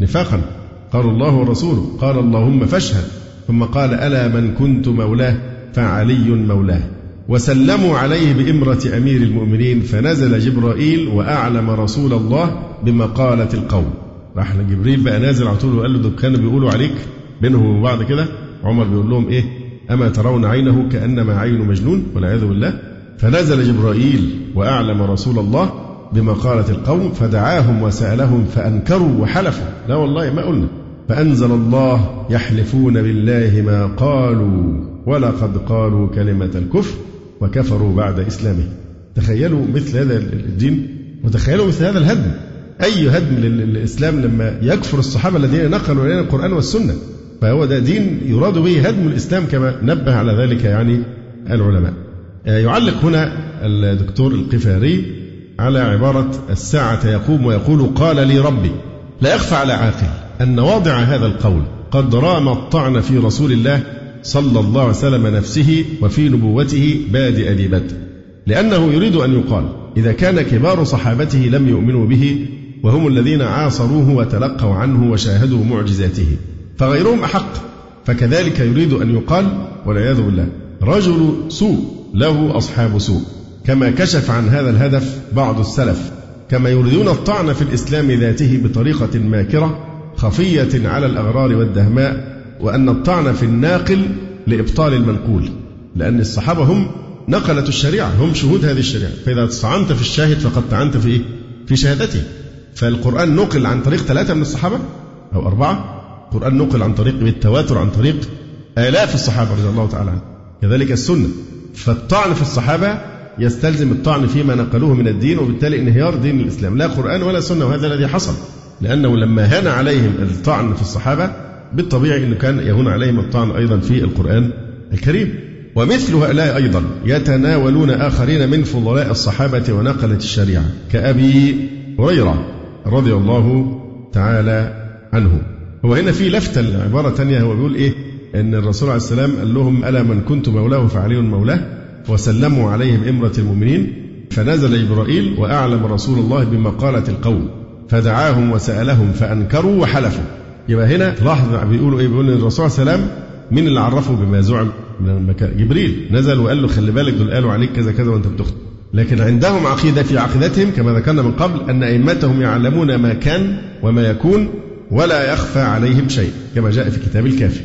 نفاقا. قالوا الله ورسوله. قال اللهم فاشهد. ثم قال ألا من كنت مولاه؟ فعلي مولاه. وسلموا عليه بإمرة أمير المؤمنين فنزل جبرائيل وأعلم رسول الله بمقالة القوم. راح جبريل بقى نازل على طول وقال له ده كانوا بيقولوا عليك؟ بينهم وبين بعض كده؟ عمر بيقول لهم إيه؟ أما ترون عينه كأنما عين مجنون والعياذ بالله؟ فنزل جبرائيل وأعلم رسول الله بمقالة القوم فدعاهم وسألهم فأنكروا وحلفوا. لا والله ما قلنا. فأنزل الله يحلفون بالله ما قالوا ولقد قالوا كلمة الكفر وكفروا بعد إسلامه. تخيلوا مثل هذا الدين وتخيلوا مثل هذا الهدم. أي هدم للإسلام لما يكفر الصحابة الذين نقلوا إلينا القرآن والسنة؟ فهو ده دين يراد به هدم الإسلام كما نبه على ذلك يعني العلماء. يعلق هنا الدكتور القفاري على عبارة الساعة يقوم ويقول قال لي ربي لا يخفى على عاقل. أن واضع هذا القول قد رام الطعن في رسول الله صلى الله عليه وسلم نفسه وفي نبوته بادئ ذي بدء لأنه يريد أن يقال إذا كان كبار صحابته لم يؤمنوا به وهم الذين عاصروه وتلقوا عنه وشاهدوا معجزاته فغيرهم أحق. فكذلك يريد أن يقال والعياذ بالله رجل سوء له أصحاب سوء. كما كشف عن هذا الهدف بعض السلف كما يريدون الطعن في الإسلام ذاته بطريقة ماكرة خفية على الأغرار والدهماء وأن الطعن في الناقل لإبطال المنقول لأن الصحابة هم نقلة الشريعة هم شهود هذه الشريعة. فإذا استعنت في الشاهد فقد طعنت في إيه؟ في شهادته. فالقرآن نقل عن طريق ثلاثة من الصحابة أو أربعة. القرآن نقل عن طريق بالتواتر عن طريق آلاف الصحابة رضي الله تعالى عنهم. كذلك السنة. فالطعن في الصحابة يستلزم الطعن فيما نقلوه من الدين وبالتالي انهيار دين الإسلام. لا قرآن ولا سنة وهذا الذي حصل. لأنه لما هان عليهم الطعن في الصحابة بالطبيعي أنه كان يهون عليهم الطعن أيضا في القرآن الكريم. ومثل هؤلاء أيضا يتناولون آخرين من فضلاء الصحابة ونقلة الشريعة كأبي هريرة رضي الله تعالى عنه. هو هنا في لفتة العبارة تانية هو بيقول إيه؟ أن الرسول عليه السلام قال لهم ألا من كنت مولاه فعلي مولاه. وسلموا عليه بإمرة المؤمنين. فنزل جبرائيل وأعلم رسول الله بمقالة القوم فدعاهم وسألهم فأنكروا وحلفوا. يبقى هنا تلاحظ بيقولوا إيه؟ بيقول الرسول صلى الله عليه وسلم مين اللي عرفه؟ بما زعم من المكان جبريل. نزل وقال له خلي بالك دول قالوا عليك كذا كذا وأنت بتخطئ. لكن عندهم عقيدة في عقيدتهم كما ذكرنا من قبل أن أئمتهم يعلمون ما كان وما يكون ولا يخفى عليهم شيء كما جاء في كتاب الكافي.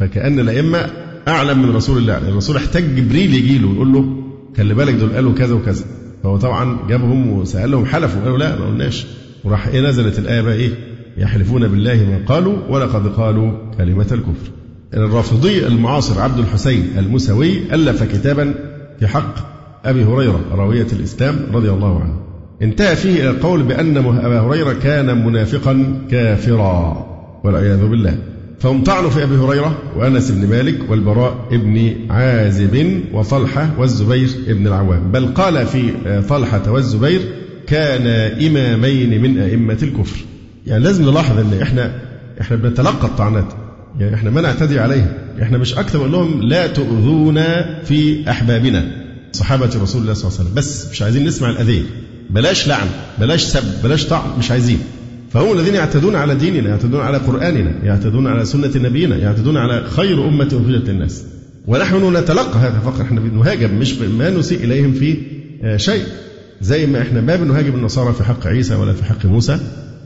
فكأن الأئمة أعلم من رسول الله. الرسول احتاج جبريل يجي له ويقول له خلي بالك دول قالوا كذا وكذا. فهو طبعا جابهم وسألهم حلفوا قالوا لا ما قلناش. وراح إيه نزلت الآية بقى إيه؟ يحلفون بالله ما قالوا ولقد قالوا كلمة الكفر. الرافضي المعاصر عبد الحسين المسوي ألف كتابا في حق أبي هريرة راوية الإسلام رضي الله عنه. انتهى فيه إلى القول بأن أبا هريرة كان منافقا كافرا والعياذ بالله. فهم طعنوا في أبي هريرة وأنس بن مالك والبراء بن عازب وطلحة والزبير بن العوام. بل قال في طلحة والزبير كان إمامين من أئمة الكفر. يعني لازم نلاحظ أن إحنا إحنا بنتلقى الطعنات. يعني إحنا ما نعتدي عليها إحنا مش أكثر من لهم لا تؤذونا في أحبابنا. صحابة رسول الله صلى الله عليه وسلم. بس مش عايزين نسمع الأذية. بلاش لعن بلاش سب بلاش طعن مش عايزين. فهم الذين يعتدون على ديننا يعتدون على قرآننا يعتدون على سنة نبينا يعتدون على خير أمة أخرجت للناس. ونحن نتلقى هذا فقط. إحنا بنهاجم مش ما نسيء إليهم في شيء. زي ما إحنا ما بنهاجم النصارى في حق عيسى ولا في حق موسى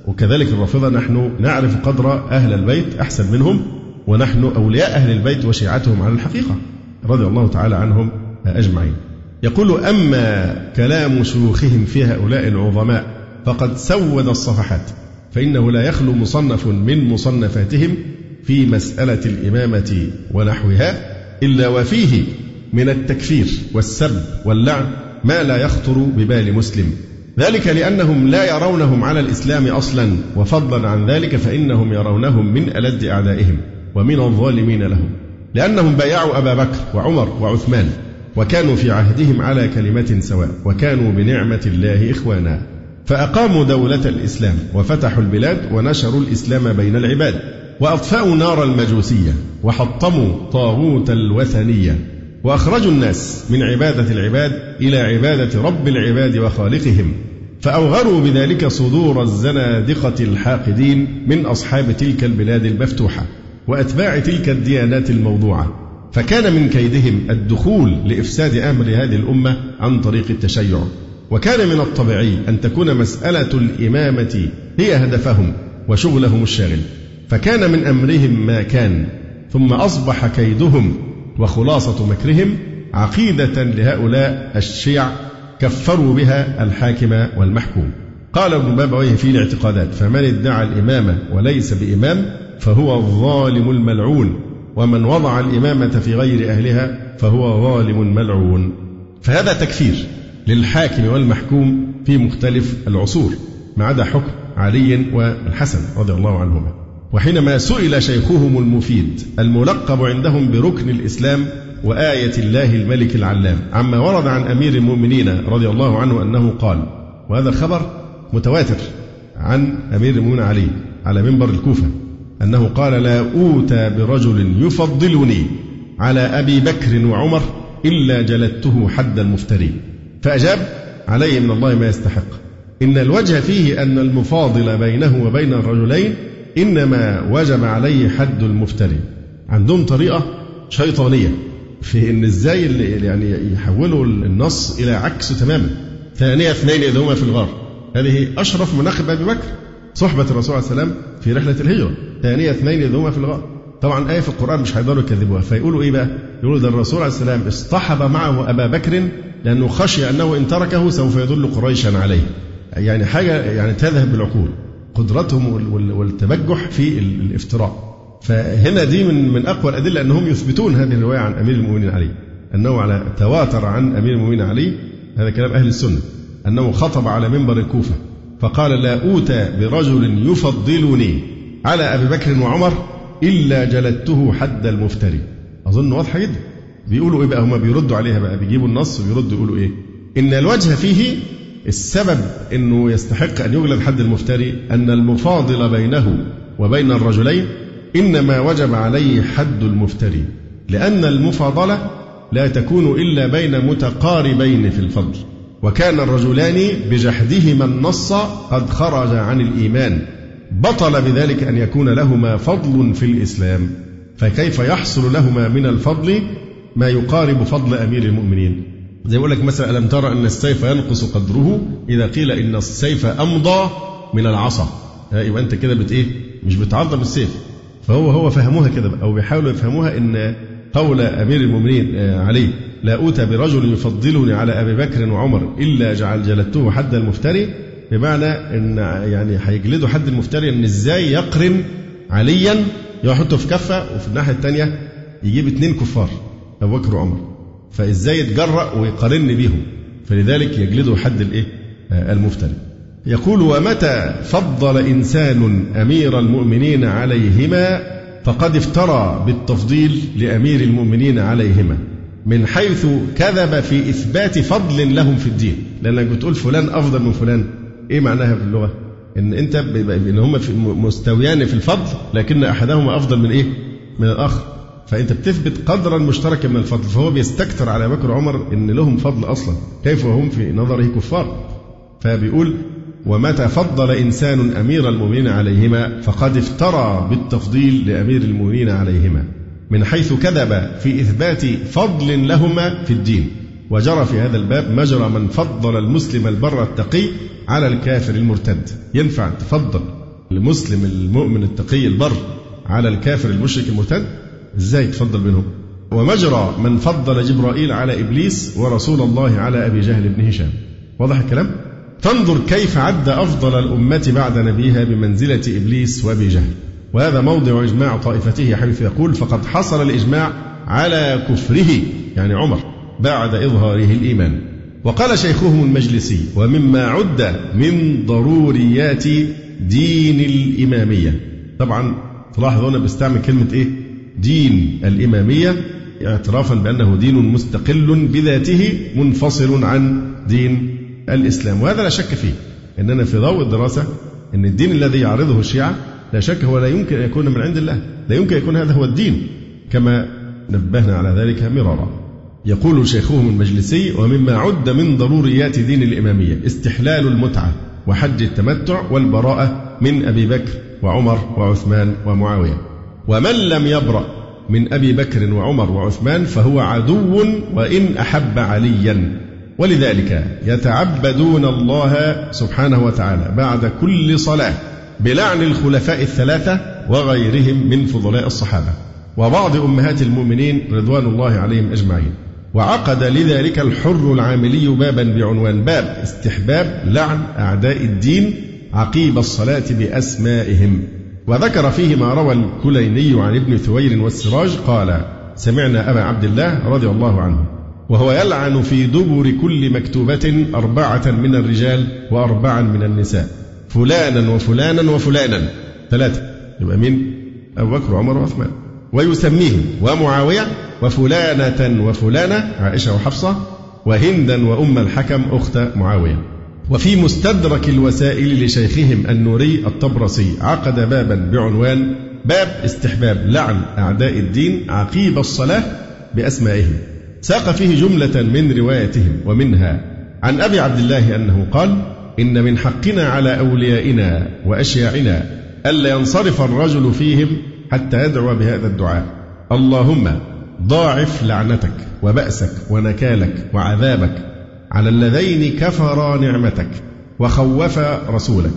وكذلك الرافضة نحن نعرف قدر أهل البيت أحسن منهم ونحن أولياء أهل البيت وشيعتهم على الحقيقة رضي الله تعالى عنهم أجمعين. يقول أما كلام شيوخهم في هؤلاء العظماء فقد سود الصفحات فإنه لا يخلو مصنف من مصنفاتهم في مسألة الإمامة ونحوها إلا وفيه من التكفير والسب واللعن ما لا يخطر ببال مسلم. ذلك لأنهم لا يرونهم على الإسلام أصلا وفضلا عن ذلك فإنهم يرونهم من ألد أعدائهم ومن الظالمين لهم. لأنهم بايعوا أبا بكر وعمر وعثمان وكانوا في عهدهم على كلمة سواء وكانوا بنعمة الله إخوانا. فأقاموا دولة الإسلام وفتحوا البلاد ونشروا الإسلام بين العباد وأطفأوا نار المجوسية وحطموا طاغوت الوثنية. وأخرجوا الناس من عبادة العباد إلى عبادة رب العباد وخالقهم فأوغروا بذلك صدور الزنادقة الحاقدين من أصحاب تلك البلاد المفتوحة وأتباع تلك الديانات الموضوعة. فكان من كيدهم الدخول لإفساد أمر هذه الأمة عن طريق التشيع. وكان من الطبيعي أن تكون مسألة الإمامة هي هدفهم وشغلهم الشاغل. فكان من أمرهم ما كان ثم أصبح كيدهم وخلاصة مكرهم عقيدة لهؤلاء الشيع كفروا بها الحاكم والمحكوم. قال ابن بابويه في الاعتقادات فمن ادعى الإمامة وليس بإمام فهو الظالم الملعون ومن وضع الإمامة في غير أهلها فهو ظالم ملعون. فهذا تكفير للحاكم والمحكوم في مختلف العصور ما عدا حكم علي والحسن رضي الله عنهما. وحينما سئل شيخهم المفيد الملقب عندهم بركن الإسلام وآية الله الملك العلام عما ورد عن أمير المؤمنين رضي الله عنه أنه قال وهذا خبر متواتر عن أمير المؤمنين علي على منبر الكوفة أنه قال لا أوتى برجل يفضلني على أبي بكر وعمر إلا جلدته حد المفتري. فأجاب عليه من الله ما يستحق. إن الوجه فيه أن المفاضل بينه وبين الرجلين إنما وجب عليه حد المفتري. عندهم طريقة شيطانية. في إن إزاي يعني يحولوا النص إلى عكسه تماما. ثانية اثنين إذ هما في الغار. هذه أشرف مناقب أبي بكر صحبة الرسول عليه السلام في رحلة الهجرة. ثانية اثنين إذ هما في الغار. طبعا آية في القرآن مش هيقدروا يكذبوها. فيقولوا إيه بقى؟ يقولوا ده الرسول عليه السلام اصطحب معه أبا بكر لأنه خشي أنه إن تركه سوف يدل قريشا عليه. يعني حاجة يعني تذهب بالعقول. قدرتهم والتبجح في الافتراء. فهنا دي من من أقوى الأدلة أنهم يثبتون هذه الرواية عن أمير المؤمنين علي. أنه على تواتر عن أمير المؤمنين علي هذا كلام أهل السنة أنه خطب على منبر الكوفة فقال لا اوتى برجل يفضلني على أبي بكر وعمر إلا جلدته حد المفتري. أظن واضحة جدا. بيقولوا إيه بقى؟ هم بيردوا عليها بقى بيجيبوا النص ويردوا يقولوا إيه؟ إن الوجه فيه السبب إنه يستحق أن يجلد حد المفتري أن المفاضل بينه وبين الرجلين إنما وجب عليه حد المفتري لأن المفاضلة لا تكون إلا بين متقاربين في الفضل وكان الرجلان بجحدهما النص قد خرج عن الإيمان بطل بذلك أن يكون لهما فضل في الإسلام فكيف يحصل لهما من الفضل ما يقارب فضل أمير المؤمنين؟ زي يقول لك مثلا ألم ترى أن السيف ينقص قدره؟ إذا قيل إن السيف أمضى من العصا. يبقى أنت كده بت إيه؟ مش بتعظم السيف. فهو هو فهموها كده أو بيحاولوا يفهموها إن قول أمير المؤمنين آه، علي لا أوتى برجل يفضلني على أبي بكر وعمر إلا جعل جلدته حد المفتري. بمعنى إن يعني هيجلدوا حد المفتري إن إزاي يقرن عليا؟ يحطه في كفة وفي الناحية الثانية يجيب اثنين كفار أبو بكر وعمر. فازاي يتجرأ ويقارن بيهم فلذلك يجلده حد الإيه؟ آه، المفتري. يقول ومتى فضل إنسان أمير المؤمنين عليهما فقد افترى بالتفضيل لأمير المؤمنين عليهما من حيث كذب في إثبات فضل لهم في الدين. لأنك بتقول فلان أفضل من فلان. إيه معناها في اللغة؟ إن أنت إن هم مستويان في الفضل لكن أحدهما أفضل من إيه؟ من الآخر. فأنت بتثبت قدرا مشتركا من الفضل فهو بيستكثر على بكر وعمر أن لهم فضل أصلا. كيف وهم في نظره كفار؟ فبيقول ومتى فضل إنسان أمير المؤمنين عليهما فقد افترى بالتفضيل لأمير المؤمنين عليهما من حيث كذب في إثبات فضل لهما في الدين. وجرى في هذا الباب مجرى من فضل المسلم البر التقي على الكافر المرتد. ينفع تفضل المسلم المؤمن التقي البر على الكافر المشرك المرتد؟ إزاي تفضل بينهم ومجرى من فضل جبرائيل على إبليس ورسول الله على أبي جهل بن هشام. واضح الكلام؟ فانظر كيف عد أفضل الأمة بعد نبيها بمنزلة إبليس وأبي جهل. وهذا موضع إجماع طائفته حيث يقول فقد حصل الإجماع على كفره. يعني عمر بعد إظهاره الإيمان. وقال شيخهم المجلسي ومما عد من ضروريات دين الإمامية. طبعا تلاحظ هنا بيستعمل كلمة إيه؟ دين الإمامية اعترافا بأنه دين مستقل بذاته منفصل عن دين الإسلام. وهذا لا شك فيه. أننا في ضوء الدراسة أن الدين الذي يعرضه الشيعة لا شك هو لا يمكن أن يكون من عند الله. لا يمكن أن يكون هذا هو الدين. كما نبهنا على ذلك مرارا. يقول شيخهم المجلسي ومما عد من ضروريات دين الإمامية استحلال المتعة وحج التمتع والبراءة من أبي بكر وعمر وعثمان ومعاوية. ومن لم يبرأ من أبي بكر وعمر وعثمان فهو عدو وإن أحب عليا. ولذلك يتعبدون الله سبحانه وتعالى بعد كل صلاة بلعن الخلفاء الثلاثة وغيرهم من فضلاء الصحابة. وبعض أمهات المؤمنين رضوان الله عليهم أجمعين. وعقد لذلك الحر العاملي بابا بعنوان باب استحباب لعن أعداء الدين عقيب الصلاة بأسمائهم. وذكر فيه ما روى الكليني عن ابن ثوير والسراج قال سمعنا أبا عبد الله رضي الله عنه وهو يلعن في دبر كل مكتوبة أربعة من الرجال وأربعا من النساء فلانا وفلانا وفلانا. ثلاثة يبقى مين؟ أبو بكر وعمر وعثمان. ويسميهم ومعاوية وفلانة وفلانة عائشة وحفصة وهندا وأم الحكم أخت معاوية. وفي مستدرك الوسائل لشيخهم النوري الطبرسي عقد بابا بعنوان باب استحباب لعن أعداء الدين عقيب الصلاة بأسمائهم. ساق فيه جملة من روايتهم ومنها عن أبي عبد الله أنه قال إن من حقنا على أوليائنا وأشياعنا ألا ينصرف الرجل فيهم حتى يدعو بهذا الدعاء. اللهم ضاعف لعنتك وبأسك ونكالك وعذابك على اللذين كفرا نعمتك وخوفا رسولك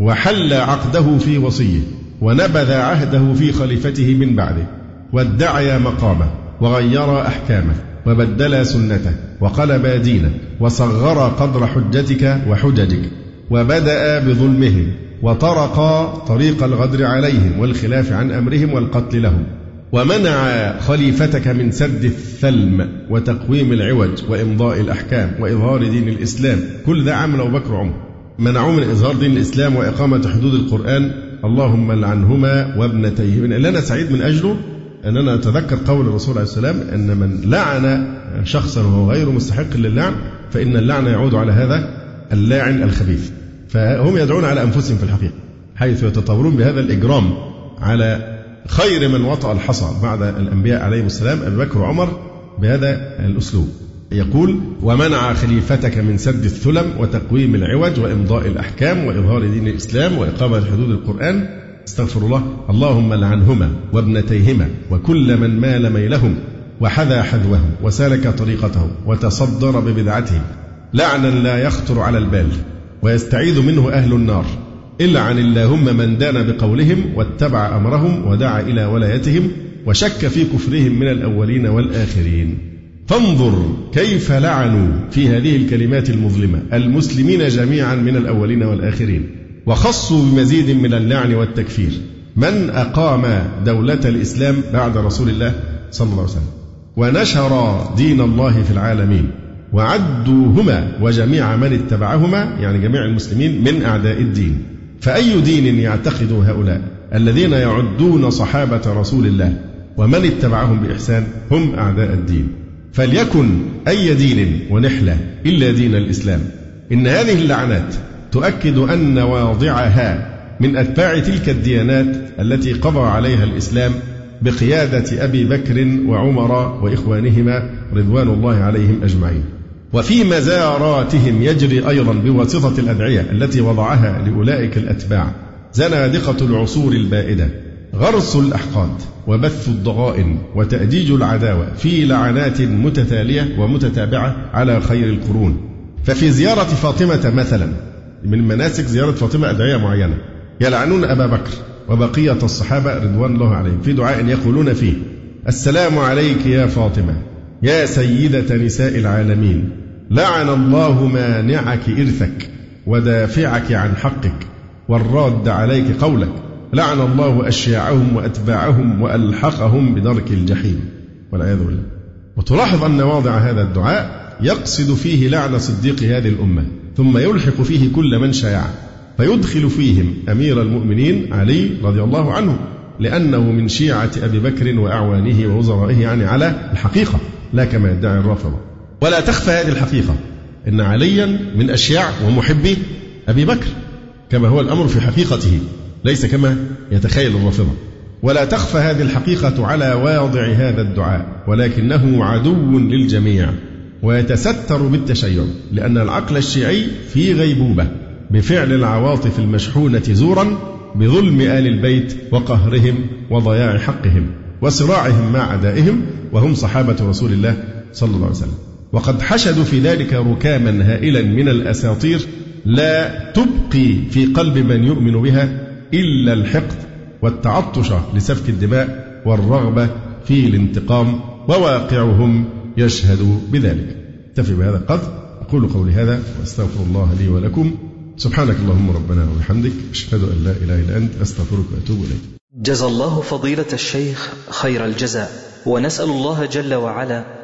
وحل عقده في وصيه ونبذ عهده في خليفته من بعده وادعيا مقامه وغير أحكامه وبدلا سنته وقلب دينه وصغر قدر حجتك وحججك وبدأ بظلمهم وطرقا طريق الغدر عليهم والخلاف عن أمرهم والقتل لهم ومنع خليفتك من سد الثلم وتقويم العوج وإمضاء الأحكام وإظهار دين الإسلام. كل ده عمل أبو بكر وعمر منعوه من إظهار دين الإسلام وإقامة حدود القرآن. اللهم لعنهما وابنتيهما اللي أنا سعيد من أجله أن أنا أتذكر قول الرسول عليه السلام أن من لعن شخصا وهو غير مستحق للعن فإن اللعن يعود على هذا اللاعن الخبيث. فهم يدعون على أنفسهم في الحقيقة حيث يتطورون بهذا الإجرام على خير من وطأ الحصى بعد الأنبياء عليهم السلام أبي بكر وعمر بهذا الأسلوب. يقول ومنع خليفتك من سد الثلم وتقويم العوج وإمضاء الأحكام وإظهار دين الإسلام وإقامة حدود القرآن. استغفر الله اللهم لعنهما وابنتيهما وكل من مال ميلهم وحذا حذوهم وسلك طريقتهم وتصدر ببدعتهم. لعنا لا يخطر على البال ويستعيذ منه أهل النار. إلا عن اللهم من دان بقولهم واتبع أمرهم ودعا إلى ولايتهم وشك في كفرهم من الأولين والآخرين. فانظر كيف لعنوا في هذه الكلمات المظلمة المسلمين جميعا من الأولين والآخرين وخصوا بمزيد من اللعن والتكفير. من أقام دولة الإسلام بعد رسول الله صلى الله عليه وسلم؟ ونشر دين الله في العالمين. وعدوهما وجميع من اتبعهما يعني جميع المسلمين من أعداء الدين. فأي دين يعتقد هؤلاء الذين يعدون صحابة رسول الله ومن اتبعهم بإحسان هم أعداء الدين؟ فليكن أي دين ونحلة إلا دين الإسلام. إن هذه اللعنات تؤكد أن واضعها من أتباع تلك الديانات التي قضى عليها الإسلام بقيادة أبي بكر وعمر وإخوانهما رضوان الله عليهم أجمعين. وفي مزاراتهم يجري أيضا بواسطة الأدعية التي وضعها لأولئك الأتباع زنادقة العصور البائدة غرس الأحقاد وبث الضغائن وتأجيج العداوة في لعنات متتالية ومتتابعة على خير القرون. ففي زيارة فاطمة مثلا من مناسك زيارة فاطمة أدعية معينة يلعنون أبا بكر وبقية الصحابة رضوان الله عليهم في دعاء يقولون فيه السلام عليك يا فاطمة يا سيدة نساء العالمين لعن الله مانعك إرثك ودافعك عن حقك والراد عليك قولك. لعن الله أشياعهم وأتباعهم وألحقهم بدرك الجحيم والعياذ بالله. وتلاحظ أن واضع هذا الدعاء يقصد فيه لعن صديق هذه الأمة ثم يلحق فيه كل من شايعه فيدخل فيهم أمير المؤمنين علي رضي الله عنه لأنه من شيعة أبي بكر وأعوانه ووزرائه يعني على الحقيقة لا كما يدعي الرافضة. ولا تخفى هذه الحقيقة. إن عليا من أشياع ومحبي أبي بكر كما هو الأمر في حقيقته ليس كما يتخيل الرافضة. ولا تخفى هذه الحقيقة على واضع هذا الدعاء ولكنه عدو للجميع ويتستر بالتشيع لأن العقل الشيعي في غيبوبة بفعل العواطف المشحونة زورا بظلم آل البيت وقهرهم وضياع حقهم وصراعهم مع أعدائهم وهم صحابة رسول الله صلى الله عليه وسلم. وقد حشدوا في ذلك ركاما هائلا من الأساطير لا تبقي في قلب من يؤمن بها إلا الحقد والتعطش لسفك الدماء والرغبة في الانتقام وواقعهم يشهد بذلك. اكتفي بهذا القدر. أقول قولي هذا وأستغفر الله لي ولكم. سبحانك اللهم ربنا وبحمدك. أشهد أن لا إله إلا أنت. أستغفرك وأتوب إليك. جزى الله فضيلة الشيخ خير الجزاء. ونسأل الله جل وعلا